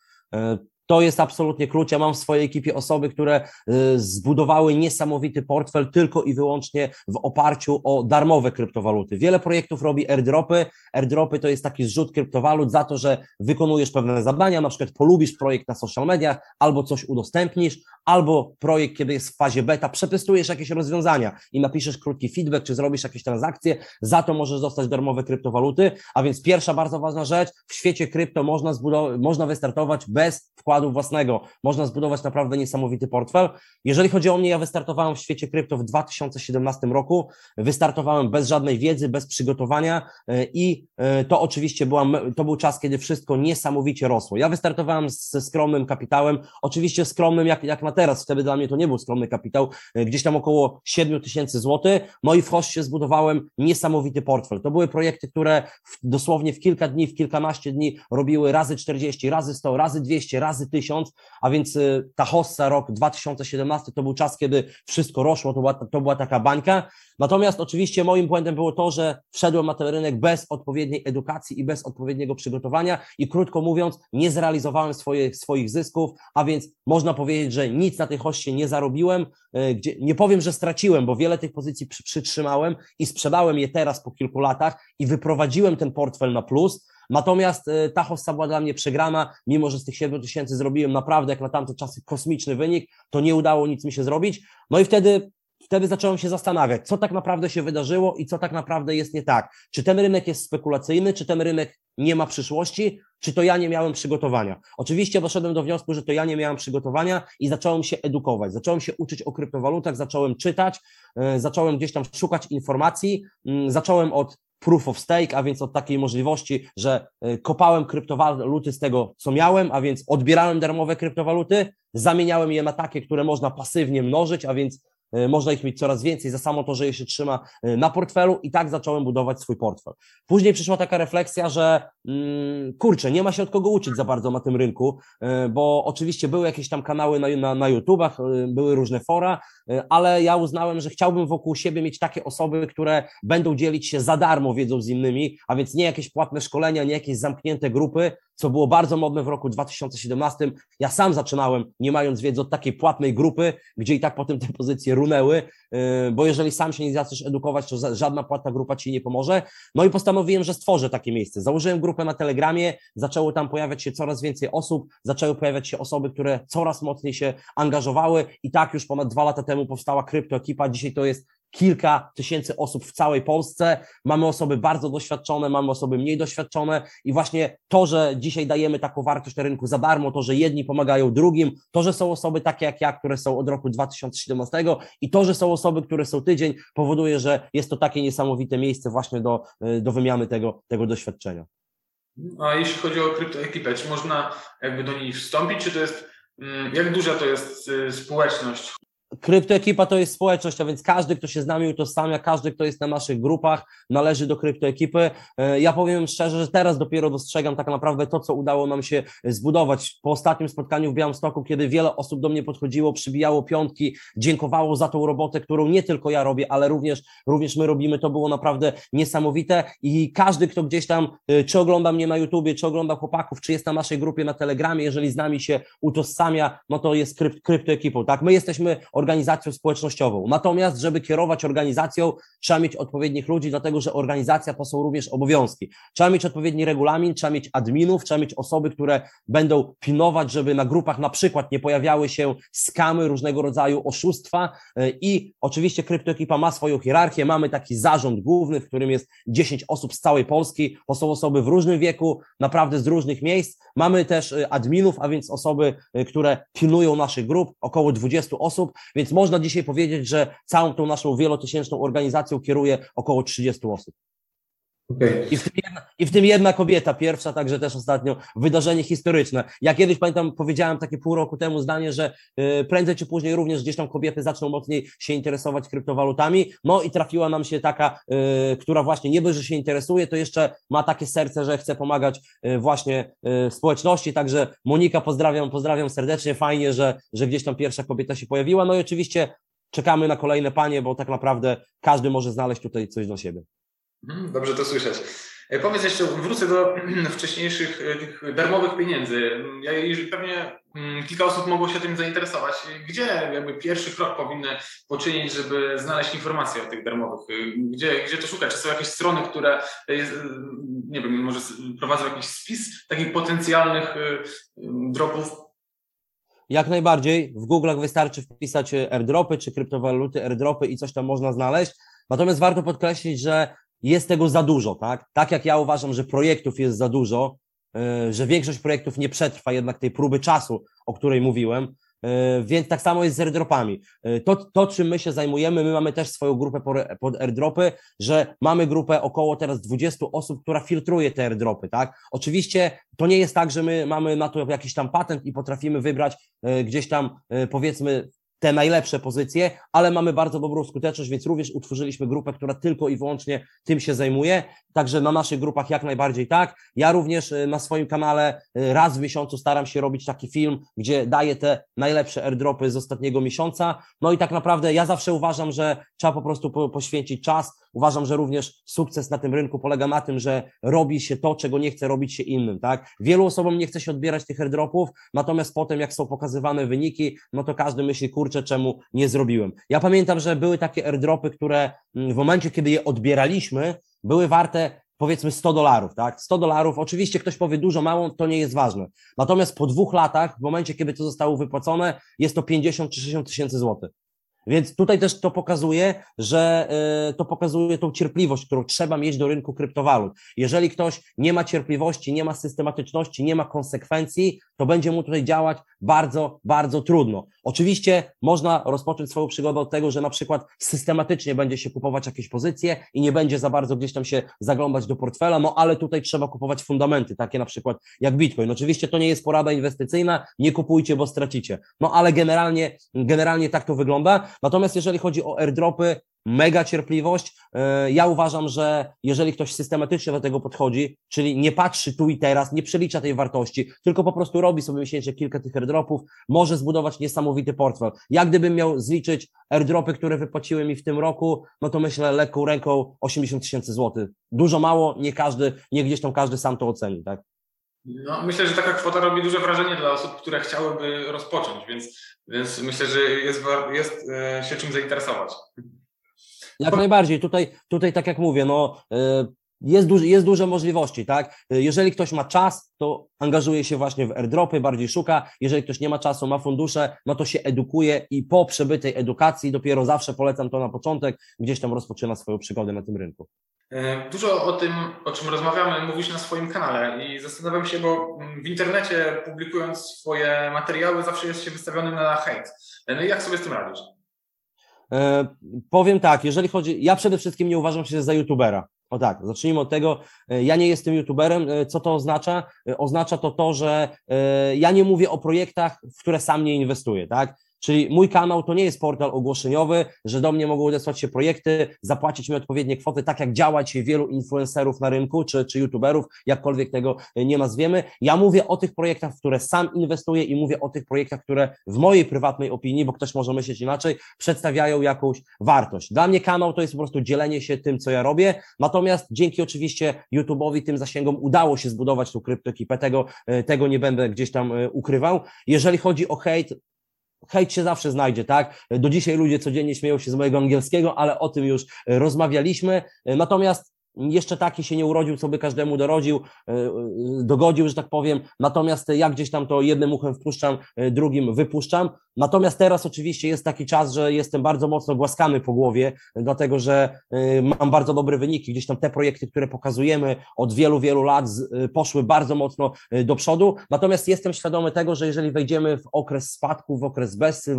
To jest absolutnie klucz. Ja mam w swojej ekipie osoby, które y, zbudowały niesamowity portfel tylko i wyłącznie w oparciu o darmowe kryptowaluty. Wiele projektów robi airdropy. Airdropy to jest taki zrzut kryptowalut za to, że wykonujesz pewne zadania, na przykład polubisz projekt na social mediach, albo coś udostępnisz, albo projekt, kiedy jest w fazie beta, przepystujesz jakieś rozwiązania i napiszesz krótki feedback, czy zrobisz jakieś transakcje, za to możesz dostać darmowe kryptowaluty. A więc pierwsza bardzo ważna rzecz, w świecie krypto można, można wystartować bez wkładu wkładu własnego można zbudować naprawdę niesamowity portfel. Jeżeli chodzi o mnie, ja wystartowałem w świecie krypto w 2017 roku. Wystartowałem bez żadnej wiedzy, bez przygotowania e, i e, to oczywiście była, to był czas, kiedy wszystko niesamowicie rosło. Ja wystartowałem ze skromnym kapitałem, oczywiście skromnym jak, jak na teraz, wtedy dla mnie to nie był skromny kapitał, e, gdzieś tam około 7 tysięcy złotych, no i w hoście zbudowałem niesamowity portfel. To były projekty, które w, dosłownie w kilka dni, w kilkanaście dni robiły razy 40, razy 100, razy 200, razy tysiąc, a więc y, ta hossa rok 2017 to był czas, kiedy wszystko roszło, to była, to była taka bańka. Natomiast oczywiście moim błędem było to, że wszedłem na ten rynek bez odpowiedniej edukacji i bez odpowiedniego przygotowania i krótko mówiąc, nie zrealizowałem swoje, swoich zysków, a więc można powiedzieć, że nic na tej hoście nie zarobiłem, y, gdzie, nie powiem, że straciłem, bo wiele tych pozycji przy, przytrzymałem i sprzedałem je teraz po kilku latach i wyprowadziłem ten portfel na plus, Natomiast e, ta hossa była dla mnie przegrana, mimo że z tych 7 tysięcy zrobiłem naprawdę jak na tamte czasy kosmiczny wynik, to nie udało nic mi się zrobić. No i wtedy wtedy zacząłem się zastanawiać, co tak naprawdę się wydarzyło i co tak naprawdę jest nie tak. Czy ten rynek jest spekulacyjny, czy ten rynek nie ma przyszłości, czy to ja nie miałem przygotowania. Oczywiście doszedłem do wniosku, że to ja nie miałem przygotowania i zacząłem się edukować. Zacząłem się uczyć o kryptowalutach, zacząłem czytać, e, zacząłem gdzieś tam szukać informacji, zacząłem od proof of stake, a więc od takiej możliwości, że e, kopałem kryptowaluty z tego, co miałem, a więc odbierałem darmowe kryptowaluty, zamieniałem je na takie, które można pasywnie mnożyć, a więc można ich mieć coraz więcej za samo to, że je się trzyma e, na portfelu i tak zacząłem budować swój portfel. Później przyszła taka refleksja, że mm, kurczę, nie ma się od kogo uczyć za bardzo na tym rynku, e, bo oczywiście były jakieś tam kanały na, na, na YouTubach, były różne fora, ale ja uznałem, że chciałbym wokół siebie mieć takie osoby, które będą dzielić się za darmo wiedzą z innymi, a więc nie jakieś płatne szkolenia, nie jakieś zamknięte grupy, co było bardzo modne w roku 2017. Ja sam zaczynałem, nie mając wiedzy od takiej płatnej grupy, gdzie i tak potem te pozycje runęły, yy, bo jeżeli sam się nie zaczniesz edukować, to żadna płatna grupa ci nie pomoże. No i postanowiłem, że stworzę takie miejsce. Założyłem grupę na Telegramie, zaczęło tam pojawiać się coraz więcej osób, zaczęły pojawiać się osoby, które coraz mocniej się angażowały i tak już ponad dwa lata temu powstała kryptoekipa. Dzisiaj to jest kilka tysięcy osób w całej Polsce. Mamy osoby bardzo doświadczone, mamy osoby mniej doświadczone i właśnie to, że dzisiaj dajemy taką wartość na rynku za darmo, to, że jedni pomagają drugim, to, że są osoby takie jak ja, które są od roku 2017 i to, że są osoby, które są tydzień, powoduje, że jest to takie niesamowite miejsce właśnie do, do wymiany tego, tego doświadczenia. A jeśli chodzi o kryptoekipę, czy można jakby do niej wstąpić, czy to jest, mm, jak duża to jest y, społeczność Kryptoekipa to jest społeczność, a więc każdy, kto się z nami utożsamia, każdy, kto jest na naszych grupach, należy do kryptoekipy. E, ja powiem szczerze, że teraz dopiero dostrzegam tak naprawdę to, co udało nam się zbudować. Po ostatnim spotkaniu w Białymstoku, kiedy wiele osób do mnie podchodziło, przybijało piątki, dziękowało za tą robotę, którą nie tylko ja robię, ale również, również my robimy, to było naprawdę niesamowite i każdy, kto gdzieś tam, e, czy ogląda mnie na YouTubie, czy ogląda chłopaków, czy jest na naszej grupie na Telegramie, jeżeli z nami się utożsamia, no to jest krypt, kryptoekipą, tak? My jesteśmy organizacją społecznościową. Natomiast, żeby kierować organizacją, trzeba mieć odpowiednich ludzi, dlatego że organizacja to są również obowiązki. Trzeba mieć odpowiedni regulamin, trzeba mieć adminów, trzeba mieć osoby, które będą pilnować, żeby na grupach na przykład nie pojawiały się skamy, różnego rodzaju oszustwa e, i oczywiście kryptoekipa ma swoją hierarchię, mamy taki zarząd główny, w którym jest 10 osób z całej Polski, to są osoby w różnym wieku, naprawdę z różnych miejsc. Mamy też e, adminów, a więc osoby, e, które pilnują naszych grup, około 20 osób, więc można dzisiaj powiedzieć, że całą tą naszą wielotysięczną organizacją kieruje około 30 osób. Okay. I, w tym jedna, I w tym jedna kobieta, pierwsza także też ostatnio, wydarzenie historyczne. Ja kiedyś pamiętam, powiedziałem takie pół roku temu zdanie, że y, prędzej czy później również gdzieś tam kobiety zaczną mocniej się interesować kryptowalutami. No i trafiła nam się taka, y, która właśnie nie dość, że się interesuje, to jeszcze ma takie serce, że chce pomagać y, właśnie społeczności. Także Monika, pozdrawiam, pozdrawiam serdecznie. Fajnie, że, że gdzieś tam pierwsza kobieta się pojawiła. No i oczywiście czekamy na kolejne panie, bo tak naprawdę każdy może znaleźć tutaj coś dla siebie. Mhm, dobrze to słyszeć. E, powiedz jeszcze, wrócę do wcześniejszych e, tych darmowych pieniędzy. Ja, pewnie mm, kilka osób mogło się tym zainteresować. Gdzie jakby pierwszy krok powinny poczynić, żeby znaleźć informacje o tych darmowych? E, gdzie, gdzie to szukać? Czy są jakieś strony, które nie wiem, może prowadzą jakiś spis takich potencjalnych dropów? Jak najbardziej. W Google'ach wystarczy wpisać airdropy czy kryptowaluty, airdropy i coś tam można znaleźć. Natomiast warto podkreślić, że jest tego za dużo, tak? Tak jak ja uważam, że projektów jest za dużo, e, że większość projektów nie przetrwa jednak tej próby czasu, o której mówiłem, e, więc tak samo jest z airdropami. E, to, to, czym my się zajmujemy, my mamy też swoją grupę pod airdropy, że mamy grupę około teraz 20 osób, która filtruje te airdropy, tak? Oczywiście to nie jest tak, że my mamy na to jakiś tam patent i potrafimy wybrać gdzieś tam powiedzmy te najlepsze pozycje, ale mamy bardzo dobrą skuteczność, więc również utworzyliśmy grupę, która tylko i wyłącznie tym się zajmuje. Także na naszych grupach jak najbardziej tak. Ja również y, na swoim kanale y, raz w miesiącu staram się robić taki film, gdzie daję te najlepsze airdropy z ostatniego miesiąca. No i tak naprawdę ja zawsze uważam, że trzeba po prostu poświęcić czas. Uważam, że również sukces na tym rynku polega na tym, że robi się to, czego nie chce robić się innym, tak? Wielu osobom nie chce się odbierać tych airdropów, natomiast potem jak są pokazywane wyniki, no to każdy myśli, kurczę, czemu nie zrobiłem. Ja pamiętam, że były takie airdropy, które mm, w momencie, kiedy je odbieraliśmy, były warte powiedzmy 100 dolarów, tak? 100 dolarów, oczywiście ktoś powie dużo, mało, to nie jest ważne. Natomiast po dwóch latach, w momencie, kiedy to zostało wypłacone, jest to 50 czy 60 tysięcy złotych. Więc tutaj też to pokazuje, że e, to pokazuje tą cierpliwość, którą trzeba mieć do rynku kryptowalut. Jeżeli ktoś nie ma cierpliwości, nie ma systematyczności, nie ma konsekwencji, to będzie mu tutaj działać bardzo, bardzo trudno. Oczywiście można rozpocząć swoją przygodę od tego, że na przykład systematycznie będzie się kupować jakieś pozycje i nie będzie za bardzo gdzieś tam się zaglądać do portfela, no ale tutaj trzeba kupować fundamenty, takie na przykład jak Bitcoin. Oczywiście to nie jest porada inwestycyjna, nie kupujcie, bo stracicie. No ale generalnie, generalnie tak to wygląda. Natomiast jeżeli chodzi o airdropy, mega cierpliwość. E, ja uważam, że jeżeli ktoś systematycznie do tego podchodzi, czyli nie patrzy tu i teraz, nie przelicza tej wartości, tylko po prostu robi sobie miesięcznie kilka tych airdropów, może zbudować niesamowity portfel. Ja gdybym miał zliczyć airdropy, które wypłaciły mi w tym roku, no to myślę lekką ręką 80 tysięcy złotych. Dużo mało, nie każdy, nie gdzieś tam każdy sam to oceni, tak? No, myślę, że taka kwota robi duże wrażenie dla osób, które chciałyby rozpocząć, więc, więc myślę, że jest, jest e, się czym zainteresować. Jak najbardziej. Tutaj, tutaj tak jak mówię, no, e, jest, duży, jest duże możliwości, tak? E, jeżeli ktoś ma czas, to angażuje się właśnie w airdropy, bardziej szuka. Jeżeli ktoś nie ma czasu, ma fundusze, no to się edukuje i po przebytej edukacji, dopiero zawsze polecam to na początek, gdzieś tam rozpoczyna swoją przygodę na tym rynku. E, dużo o tym, o czym rozmawiamy, mówisz na swoim kanale i zastanawiam się, bo w internecie publikując swoje materiały zawsze jest się wystawiony na hejt. No i jak sobie z tym radzisz? E, powiem tak, jeżeli chodzi, ja przede wszystkim nie uważam się za youtubera. O tak, zacznijmy od tego. E, ja nie jestem youtuberem. E, co to oznacza? Oznacza to to, że ja nie mówię o projektach, w które sam nie inwestuję, tak? Czyli mój kanał to nie jest portal ogłoszeniowy, że do mnie mogą odesłać się projekty, zapłacić mi odpowiednie kwoty, tak jak działa dzisiaj wielu influencerów na rynku, czy, czy youtuberów, jakkolwiek tego nie nazwiemy. Ja mówię o tych projektach, w które sam inwestuję i mówię o tych projektach, które w mojej prywatnej opinii, bo ktoś może myśleć inaczej, przedstawiają jakąś wartość. Dla mnie kanał to jest po prostu dzielenie się tym, co ja robię, natomiast dzięki oczywiście YouTube'owi, tym zasięgom udało się zbudować tą kryptoekipę, tego, tego nie będę gdzieś tam e, ukrywał. Jeżeli chodzi o hejt, hejt się zawsze znajdzie, tak? Do dzisiaj ludzie codziennie śmieją się z mojego angielskiego, ale o tym już rozmawialiśmy. Natomiast jeszcze taki się nie urodził, co by każdemu dorodził, e, e, dogodził, że tak powiem. Natomiast ja gdzieś tam to jednym uchem wpuszczam, e, drugim wypuszczam. Natomiast teraz oczywiście jest taki czas, że jestem bardzo mocno głaskany po głowie, dlatego że mam bardzo dobre wyniki. Gdzieś tam te projekty, które pokazujemy od wielu, wielu lat poszły bardzo mocno do przodu. Natomiast jestem świadomy tego, że jeżeli wejdziemy w okres spadku, w okres bezsy,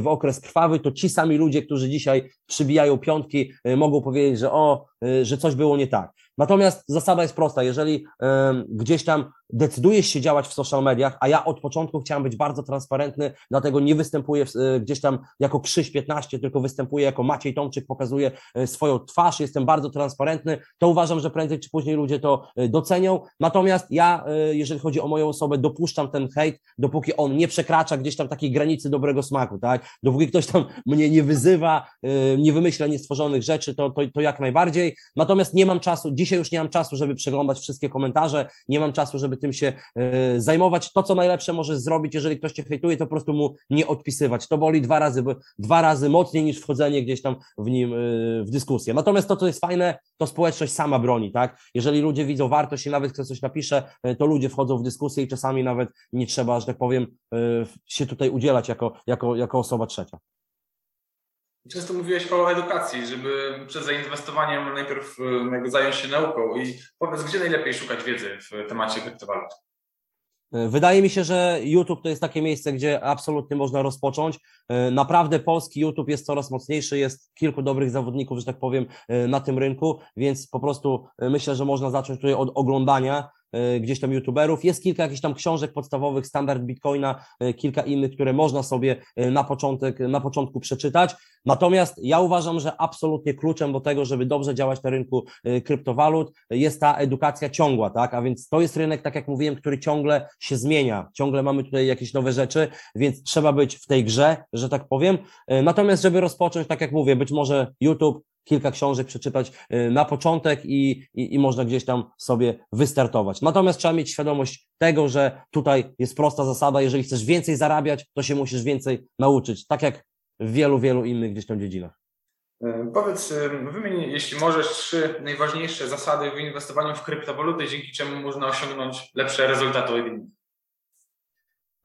w okres krwawy, to ci sami ludzie, którzy dzisiaj przybijają piątki, mogą powiedzieć, że o, że coś było nie tak. Natomiast zasada jest prosta. Jeżeli gdzieś tam decydujesz się działać w social mediach, a ja od początku chciałem być bardzo transparentny, dlatego nie występuję y, gdzieś tam jako Krzyś 15, tylko występuję jako Maciej Tomczyk, pokazuję y, swoją twarz, jestem bardzo transparentny, to uważam, że prędzej czy później ludzie to y, docenią. Natomiast ja, jeżeli chodzi o moją osobę, dopuszczam ten hejt, dopóki on nie przekracza gdzieś tam takiej granicy dobrego smaku, tak? Dopóki ktoś tam mnie nie wyzywa, nie wymyśla niestworzonych rzeczy, to, to, to jak najbardziej. Natomiast nie mam czasu, dziś dzisiaj już nie mam czasu, żeby przeglądać wszystkie komentarze, nie mam czasu, żeby tym się e, zajmować. To, co najlepsze możesz zrobić, jeżeli ktoś cię hejtuje, to po prostu mu nie odpisywać. To boli dwa razy, dwa razy mocniej niż wchodzenie gdzieś tam w nim e, w dyskusję. Natomiast to, co jest fajne, to społeczność sama broni, tak? Jeżeli ludzie widzą wartość i nawet ktoś coś napisze, e, to ludzie wchodzą w dyskusję i czasami nawet nie trzeba, że tak powiem, się tutaj udzielać jako, jako, jako osoba trzecia. Często mówiłeś o edukacji, żeby przed zainwestowaniem najpierw e, zająć się nauką i powiedz, gdzie najlepiej szukać wiedzy w temacie kryptowalut? E, wydaje mi się, że YouTube to jest takie miejsce, gdzie absolutnie można rozpocząć. E, naprawdę polski YouTube jest coraz mocniejszy, jest kilku dobrych zawodników, że tak powiem, na tym rynku, więc po prostu myślę, że można zacząć tutaj od oglądania E, gdzieś tam youtuberów. Jest kilka jakichś tam książek podstawowych, standard Bitcoina, e, kilka innych, które można sobie e, na początek, na początku przeczytać. Natomiast ja uważam, że absolutnie kluczem do tego, żeby dobrze działać na rynku kryptowalut, jest ta edukacja ciągła, tak? A więc to jest rynek, tak jak mówiłem, który ciągle się zmienia, ciągle mamy tutaj jakieś nowe rzeczy, więc trzeba być w tej grze, że tak powiem. Natomiast, żeby rozpocząć, tak jak mówię, być może YouTube, kilka książek przeczytać y, na początek i, i, i można gdzieś tam sobie wystartować. Natomiast trzeba mieć świadomość tego, że tutaj jest prosta zasada, jeżeli chcesz więcej zarabiać, to się musisz więcej nauczyć, tak jak w wielu, wielu innych gdzieś tam dziedzinach. E, powiedz, e, wymień, jeśli możesz, trzy najważniejsze zasady w inwestowaniu w kryptowaluty, dzięki czemu można osiągnąć lepsze rezultaty od innych.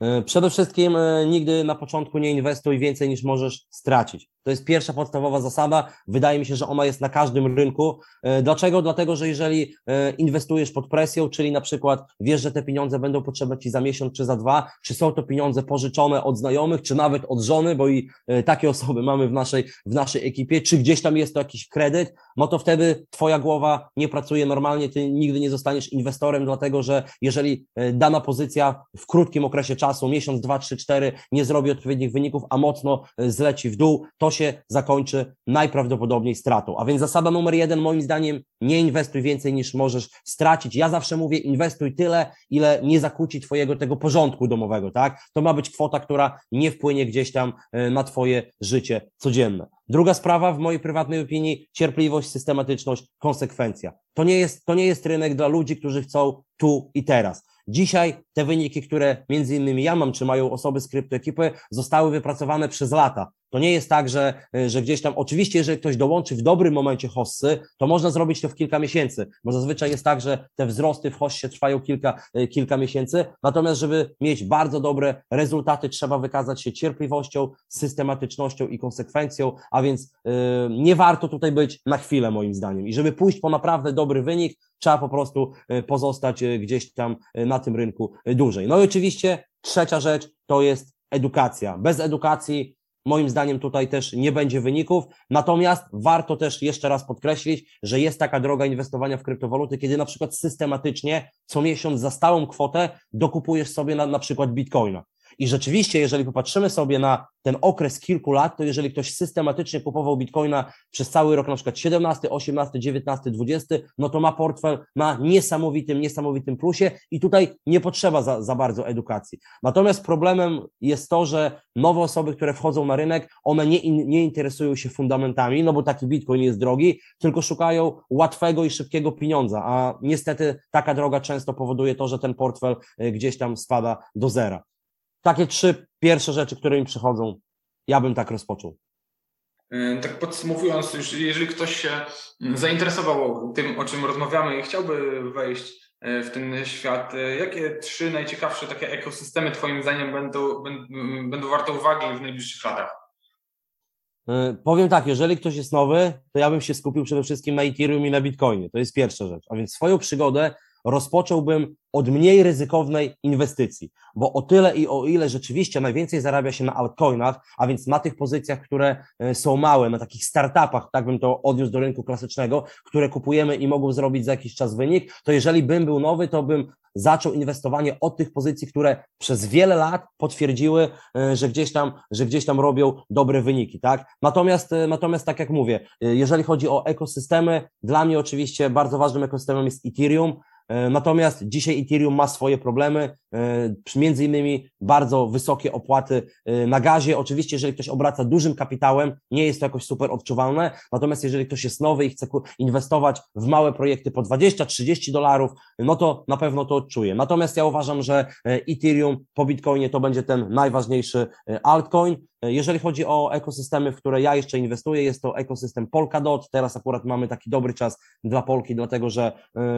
E, przede wszystkim nigdy na początku nie inwestuj więcej niż możesz stracić. To jest pierwsza podstawowa zasada. Wydaje mi się, że ona jest na każdym rynku. E, dlaczego? Dlatego, że jeżeli e, inwestujesz pod presją, czyli na przykład wiesz, że te pieniądze będą potrzebne ci za miesiąc czy za dwa, czy są to pieniądze pożyczone od znajomych, czy nawet od żony, bo i e, takie osoby mamy w naszej, w naszej ekipie, czy gdzieś tam jest to jakiś kredyt, no to wtedy twoja głowa nie pracuje normalnie, ty nigdy nie zostaniesz inwestorem, dlatego że jeżeli e, dana pozycja w krótkim okresie czasu, miesiąc, dwa, trzy, cztery, nie zrobi odpowiednich wyników, a mocno e, zleci w dół, to się zakończy najprawdopodobniej stratą. A więc zasada numer jeden, moim zdaniem, nie inwestuj więcej niż możesz stracić. Ja zawsze mówię, inwestuj tyle, ile nie zakłóci twojego tego porządku domowego, tak? To ma być kwota, która nie wpłynie gdzieś tam e, na twoje życie codzienne. Druga sprawa, w mojej prywatnej opinii, cierpliwość, systematyczność, konsekwencja. To nie jest, to nie jest rynek dla ludzi, którzy chcą tu i teraz. Dzisiaj te wyniki, które między innymi ja mam, czy mają osoby z kryptoekipy, zostały wypracowane przez lata. To nie jest tak, że, że gdzieś tam, oczywiście, jeżeli ktoś dołączy w dobrym momencie hossy, to można zrobić to w kilka miesięcy, bo zazwyczaj jest tak, że te wzrosty w hossie trwają kilka, e, kilka miesięcy. Natomiast, żeby mieć bardzo dobre rezultaty, trzeba wykazać się cierpliwością, systematycznością i konsekwencją, a więc yy, nie warto tutaj być na chwilę, moim zdaniem. I żeby pójść po naprawdę dobry wynik, trzeba po prostu e, pozostać gdzieś tam na tym rynku dłużej. No i oczywiście trzecia rzecz to jest edukacja. Bez edukacji Moim zdaniem tutaj też nie będzie wyników. Natomiast warto też jeszcze raz podkreślić, że jest taka droga inwestowania w kryptowaluty, kiedy na przykład systematycznie co miesiąc za stałą kwotę dokupujesz sobie na, na przykład bitcoina. I rzeczywiście, jeżeli popatrzymy sobie na ten okres kilku lat, to jeżeli ktoś systematycznie kupował bitcoina przez cały rok, na przykład 17, 18, 19, 20, no to ma portfel na niesamowitym, niesamowitym plusie i tutaj nie potrzeba za, za bardzo edukacji. Natomiast problemem jest to, że nowe osoby, które wchodzą na rynek, one nie, nie interesują się fundamentami, no bo taki bitcoin jest drogi, tylko szukają łatwego i szybkiego pieniądza, a niestety taka droga często powoduje to, że ten portfel y, gdzieś tam spada do zera takie trzy pierwsze rzeczy, które mi przychodzą, ja bym tak rozpoczął. E, tak podsumowując, jeżeli ktoś się zainteresował tym, o czym rozmawiamy i chciałby wejść e, w ten świat, e, jakie trzy najciekawsze takie ekosystemy Twoim zdaniem będą, będą, będą warte uwagi w najbliższych latach? Powiem tak, jeżeli ktoś jest nowy, to ja bym się skupił przede wszystkim na Ethereum i na Bitcoinie. To jest pierwsza rzecz. A więc swoją przygodę rozpocząłbym od mniej ryzykownej inwestycji, bo o tyle i o ile rzeczywiście najwięcej zarabia się na altcoinach, a więc na tych pozycjach, które e, są małe, na takich startupach, tak bym to odniósł do rynku klasycznego, które kupujemy i mogą zrobić za jakiś czas wynik, to jeżeli bym był nowy, to bym zaczął inwestowanie od tych pozycji, które przez wiele lat potwierdziły, e, że gdzieś tam, że gdzieś tam robią dobre wyniki, tak? Natomiast, e, natomiast tak jak mówię, jeżeli chodzi o ekosystemy, dla mnie oczywiście bardzo ważnym ekosystemem jest Ethereum, natomiast dzisiaj Ethereum ma swoje problemy, e, między innymi bardzo wysokie opłaty e, na gazie. Oczywiście, jeżeli ktoś obraca dużym kapitałem, nie jest to jakoś super odczuwalne, natomiast jeżeli ktoś jest nowy i chce inwestować w małe projekty po 20-30 dolarów, no to na pewno to odczuje. Natomiast ja uważam, że Ethereum po Bitcoinie to będzie ten najważniejszy altcoin. Jeżeli chodzi o ekosystemy, w które ja jeszcze inwestuję, jest to ekosystem Polkadot. Teraz akurat mamy taki dobry czas dla Polki, dlatego że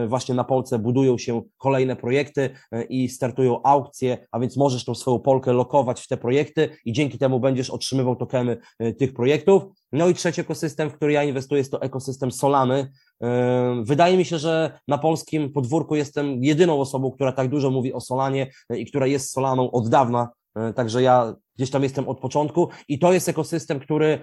właśnie na Polce budują się kolejne projekty e, i startują aukcje, a więc możesz tą swoją Polkę lokować w te projekty i dzięki temu będziesz otrzymywał tokeny e, tych projektów. No i trzeci ekosystem, w który ja inwestuję, jest to ekosystem Solany. E, wydaje mi się, że na polskim podwórku jestem jedyną osobą, która tak dużo mówi o Solanie i która jest Solaną od dawna. Także ja gdzieś tam jestem od początku i to jest ekosystem, który e,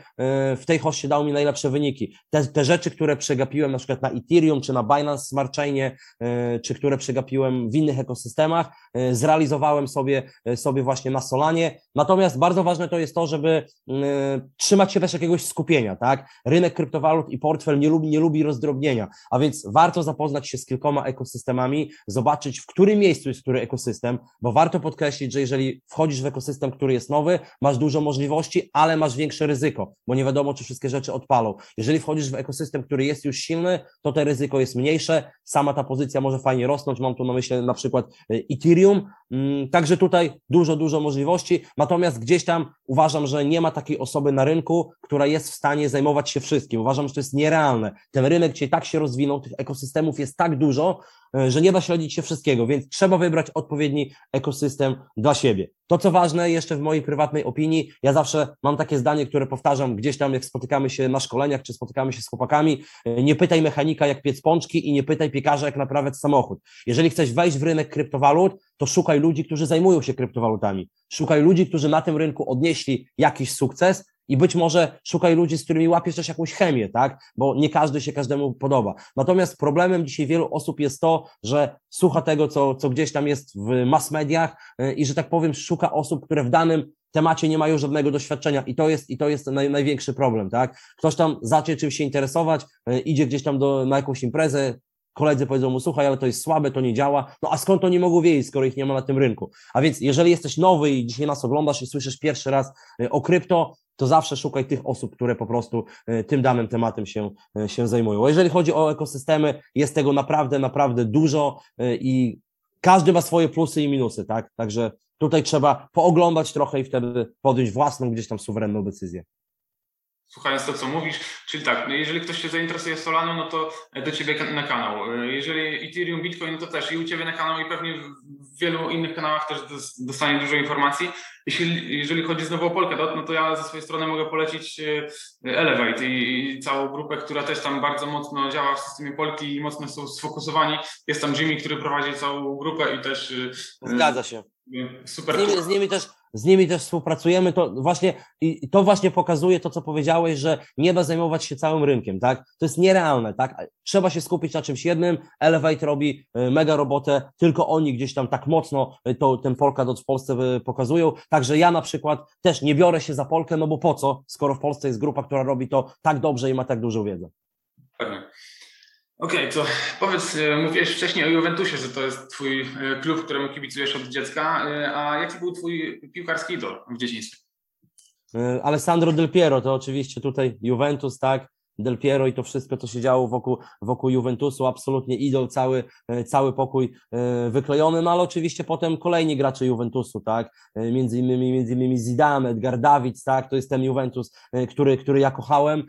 w tej hoście dał mi najlepsze wyniki. Te, te rzeczy, które przegapiłem na przykład na Ethereum, czy na Binance Smart Chainie, e, czy które przegapiłem w innych ekosystemach, e, zrealizowałem sobie, sobie właśnie na Solanie. Natomiast bardzo ważne to jest to, żeby trzymać się też jakiegoś skupienia, tak? Rynek kryptowalut i portfel nie lubi, nie lubi rozdrobnienia, a więc warto zapoznać się z kilkoma ekosystemami, zobaczyć w którym miejscu jest który ekosystem, bo warto podkreślić, że jeżeli wchodzisz w ekosystem, który jest nowy, masz dużo możliwości, ale masz większe ryzyko, bo nie wiadomo, czy wszystkie rzeczy odpalą. Jeżeli wchodzisz w ekosystem, który jest już silny, to to ryzyko jest mniejsze, sama ta pozycja może fajnie rosnąć, mam tu na myśli na przykład y, Ethereum, mm, także tutaj dużo, dużo możliwości, natomiast gdzieś tam uważam, że nie ma takiej osoby na rynku, która jest w stanie zajmować się wszystkim. Uważam, że to jest nierealne. Ten rynek dzisiaj tak się rozwinął, tych ekosystemów jest tak dużo, że nie da śledzić się wszystkiego, więc trzeba wybrać odpowiedni ekosystem dla siebie. To, co ważne, jeszcze w mojej prywatnej opinii, ja zawsze mam takie zdanie, które powtarzam gdzieś tam, jak spotykamy się na szkoleniach, czy spotykamy się z chłopakami, e, nie pytaj mechanika, jak piec pączki i nie pytaj piekarza, jak naprawiać samochód. Jeżeli chcesz wejść w rynek kryptowalut, to szukaj ludzi, którzy zajmują się kryptowalutami. Szukaj ludzi, którzy na tym rynku odnieśli jakiś sukces I być może szukaj ludzi, z którymi łapiesz też jakąś chemię, tak? Bo nie każdy się każdemu podoba. Natomiast problemem dzisiaj wielu osób jest to, że słucha tego, co, co gdzieś tam jest w mass mediach y, i że tak powiem, szuka osób, które w danym temacie nie mają żadnego doświadczenia i to jest, i to jest naj, największy problem, tak? Ktoś tam zacznie czymś się interesować, y, idzie gdzieś tam do, na jakąś imprezę, koledzy powiedzą mu, słuchaj, ale to jest słabe, to nie działa, no a skąd oni mogą wiedzieć, skoro ich nie ma na tym rynku? A więc jeżeli jesteś nowy i dzisiaj nas oglądasz i słyszysz pierwszy raz y, o krypto, to zawsze szukaj tych osób, które po prostu y, tym danym tematem się, y, się zajmują. Jeżeli chodzi o ekosystemy, jest tego naprawdę, naprawdę dużo i każdy ma swoje plusy i minusy, tak? Także tutaj trzeba pooglądać trochę i wtedy podjąć własną gdzieś tam suwerenną decyzję słuchając to, co mówisz. Czyli tak, no jeżeli ktoś się zainteresuje Solano, no to do Ciebie na kanał. Jeżeli Ethereum, Bitcoin, no to też i u Ciebie na kanał i pewnie w wielu innych kanałach też dostanie dużo informacji. Jeśli, jeżeli chodzi znowu o Polkadot, no to ja ze swojej strony mogę polecić e, Elevate i, i całą grupę, która też tam bardzo mocno działa w systemie Polki i mocno są sfokusowani. Jest tam Jimmy, który prowadzi całą grupę i też... E, Zgadza się. Super. Z nimi, z nimi też z nimi też współpracujemy, to właśnie, i to właśnie pokazuje to, co powiedziałeś, że nie da zajmować się całym rynkiem, tak? To jest nierealne, tak? Trzeba się skupić na czymś jednym, Elevate robi e, mega robotę, tylko oni gdzieś tam tak mocno e, to, ten Polkadot w Polsce e, pokazują, także ja na przykład też nie biorę się za Polkę, no bo po co, skoro w Polsce jest grupa, która robi to tak dobrze i ma tak dużą wiedzę. Okej, okay, to powiedz, e, mówiłeś wcześniej o Juventusie, że to jest twój e, klub, któremu kibicujesz od dziecka, e, a jaki był twój piłkarski idol w dzieciństwie? Alessandro Del Piero, to oczywiście tutaj Juventus, tak, Del Piero i to wszystko, co się działo wokół, wokół Juventusu, absolutnie idol, cały, cały pokój wyklejony, no ale oczywiście potem kolejni gracze Juventusu, tak, między innymi, między innymi Zidane, Edgar Davids, tak, to jest ten Juventus, który, który ja kochałem,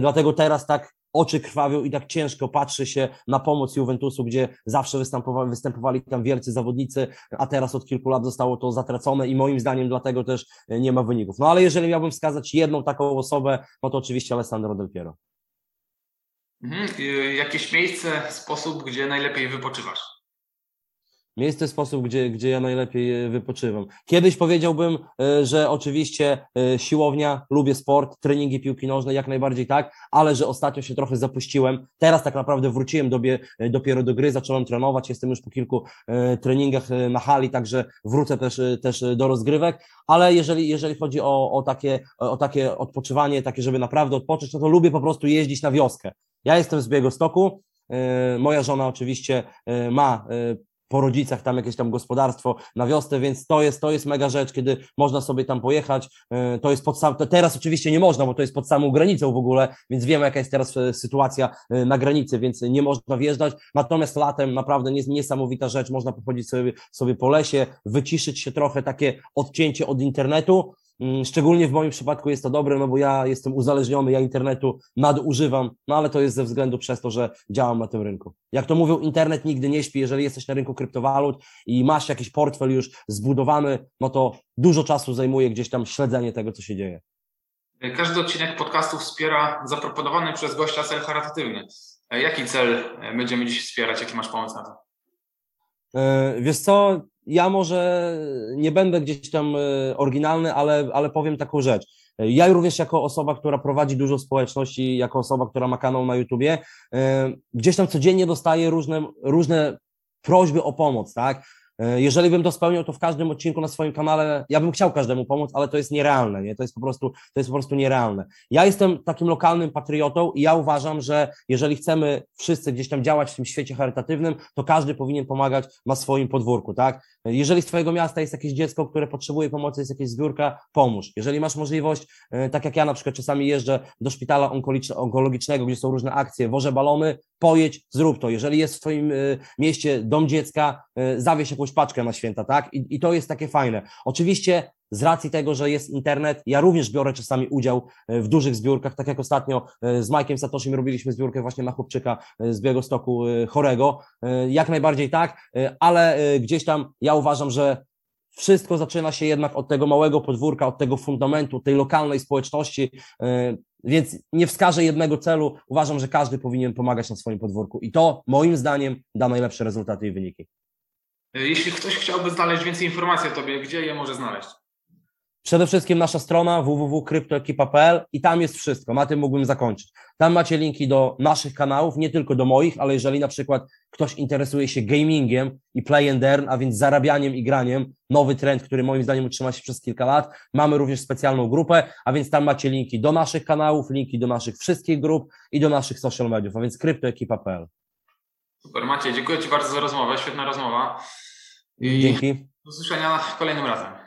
dlatego teraz tak oczy krwawią i tak ciężko patrzy się na pomoc Juventusu, gdzie zawsze występowali, występowali tam wielcy zawodnicy, a teraz od kilku lat zostało to zatracone i moim zdaniem dlatego też e, nie ma wyników. No ale jeżeli miałbym wskazać jedną taką osobę, no to oczywiście Alessandro Del Piero. Mhm. Jakieś miejsce, sposób, gdzie najlepiej wypoczywasz? Miejsce, sposób, gdzie, gdzie ja najlepiej e, wypoczywam. Kiedyś powiedziałbym, e, że oczywiście e, siłownia, lubię sport, treningi piłki nożnej, jak najbardziej tak, ale że ostatnio się trochę zapuściłem. Teraz tak naprawdę wróciłem do, dopiero do gry, zacząłem trenować, jestem już po kilku treningach na hali, także wrócę też, też do rozgrywek, ale jeżeli, jeżeli chodzi o, o, takie, o takie odpoczywanie, takie, żeby naprawdę odpocząć, no to lubię po prostu jeździć na wioskę. Ja jestem z Białegostoku, Moja żona oczywiście ma po rodzicach tam jakieś tam gospodarstwo na wiosnę, więc to jest, to jest mega rzecz, kiedy można sobie tam pojechać. E, to jest pod sam, teraz oczywiście nie można, bo to jest pod samą granicą w ogóle, więc wiemy, jaka jest teraz e, sytuacja e, na granicy, więc nie można wjeżdżać. Natomiast latem naprawdę niesamowita rzecz, można pochodzić sobie, sobie po lesie, wyciszyć się trochę, takie odcięcie od internetu szczególnie w moim przypadku jest to dobre, no bo ja jestem uzależniony, ja internetu nadużywam, no ale to jest ze względu przez to, że działam na tym rynku. Jak to mówią, internet nigdy nie śpi, jeżeli jesteś na rynku kryptowalut i masz jakiś portfel już zbudowany, no to dużo czasu zajmuje gdzieś tam śledzenie tego, co się dzieje. Każdy odcinek podcastu wspiera zaproponowany przez gościa cel charytatywny. Jaki cel będziemy dziś wspierać? Jaki masz pomysł na to? E, wiesz co, ja może nie będę gdzieś tam e, oryginalny, ale, ale powiem taką rzecz. Ja również jako osoba, która prowadzi dużo społeczności, jako osoba, która ma kanał na YouTubie, e, gdzieś tam codziennie dostaję różne, różne prośby o pomoc, tak? E, jeżeli bym to spełniał, to w każdym odcinku na swoim kanale, ja bym chciał każdemu pomóc, ale to jest nierealne, nie? To jest po prostu, to jest po prostu nierealne. Ja jestem takim lokalnym patriotą i ja uważam, że jeżeli chcemy wszyscy gdzieś tam działać w tym świecie charytatywnym, to każdy powinien pomagać na swoim podwórku, tak? Jeżeli z Twojego miasta jest jakieś dziecko, które potrzebuje pomocy, jest jakaś zbiórka, pomóż. Jeżeli masz możliwość, e, tak jak ja na przykład czasami jeżdżę do szpitala onkologicznego, gdzie są różne akcje, wożę balony, pojedź, zrób to. Jeżeli jest w Twoim e, mieście dom dziecka, zawieź jakąś jakąś paczkę na święta, tak? I, I to jest takie fajne. Oczywiście z racji tego, że jest internet, ja również biorę czasami udział e, w dużych zbiórkach, tak jak ostatnio e, z Majkiem Satoshim robiliśmy zbiórkę właśnie na chłopczyka e, z Białegostoku chorego, jak najbardziej tak, ale gdzieś tam ja uważam, że wszystko zaczyna się jednak od tego małego podwórka, od tego fundamentu, tej lokalnej społeczności, więc nie wskażę jednego celu. Uważam, że każdy powinien pomagać na swoim podwórku i to moim zdaniem da najlepsze rezultaty i wyniki. Jeśli ktoś chciałby znaleźć więcej informacji o Tobie, gdzie je może znaleźć? Przede wszystkim nasza strona www.kryptoekipa.pl i tam jest wszystko. Na tym mógłbym zakończyć. Tam macie linki do naszych kanałów, nie tylko do moich, ale jeżeli na przykład ktoś interesuje się gamingiem i play and earn, a więc zarabianiem i graniem, nowy trend, który moim zdaniem utrzyma się przez kilka lat, mamy również specjalną grupę, a więc tam macie linki do naszych kanałów, linki do naszych wszystkich grup i do naszych social mediów, a więc kryptoekipa.pl. Super, Maciej, dziękuję Ci bardzo za rozmowę, świetna rozmowa. I Dzięki. do usłyszenia kolejnym razem.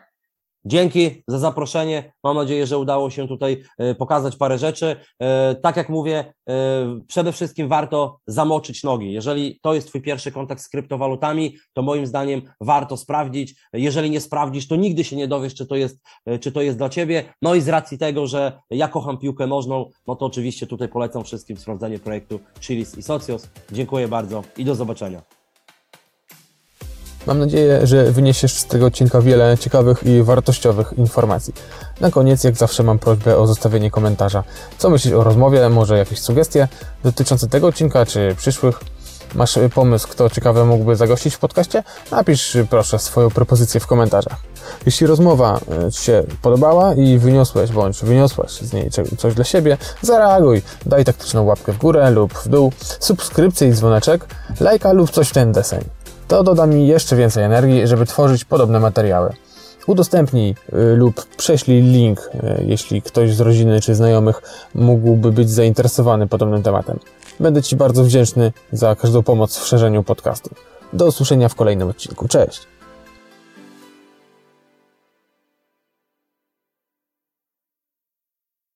Dzięki za zaproszenie. Mam nadzieję, że udało się tutaj e, pokazać parę rzeczy. E, Tak jak mówię, e, przede wszystkim warto zamoczyć nogi. Jeżeli to jest Twój pierwszy kontakt z kryptowalutami, to moim zdaniem warto sprawdzić. Jeżeli nie sprawdzisz, to nigdy się nie dowiesz, czy to jest, czy to jest dla Ciebie. No i z racji tego, że ja kocham piłkę nożną, no to oczywiście tutaj polecam wszystkim sprawdzanie projektu Chilis i Socios. Dziękuję bardzo i do zobaczenia. Mam nadzieję, że wyniesiesz z tego odcinka wiele ciekawych i wartościowych informacji. Na koniec, jak zawsze, mam prośbę o zostawienie komentarza. Co myślisz o rozmowie? Może jakieś sugestie dotyczące tego odcinka czy przyszłych? Masz pomysł, kto ciekawe mógłby zagościć w podcaście? Napisz proszę swoją propozycję w komentarzach. Jeśli rozmowa e, Ci się podobała i wyniosłeś bądź wyniosłaś z niej coś dla siebie, zareaguj, daj taktyczną łapkę w górę lub w dół, subskrypcję i dzwoneczek, lajka lub coś w ten deseń. To doda mi jeszcze więcej energii, żeby tworzyć podobne materiały. Udostępnij y, lub prześlij link, y, jeśli ktoś z rodziny czy znajomych mógłby być zainteresowany podobnym tematem. Będę Ci bardzo wdzięczny za każdą pomoc w szerzeniu podcastu. Do usłyszenia w kolejnym odcinku. Cześć!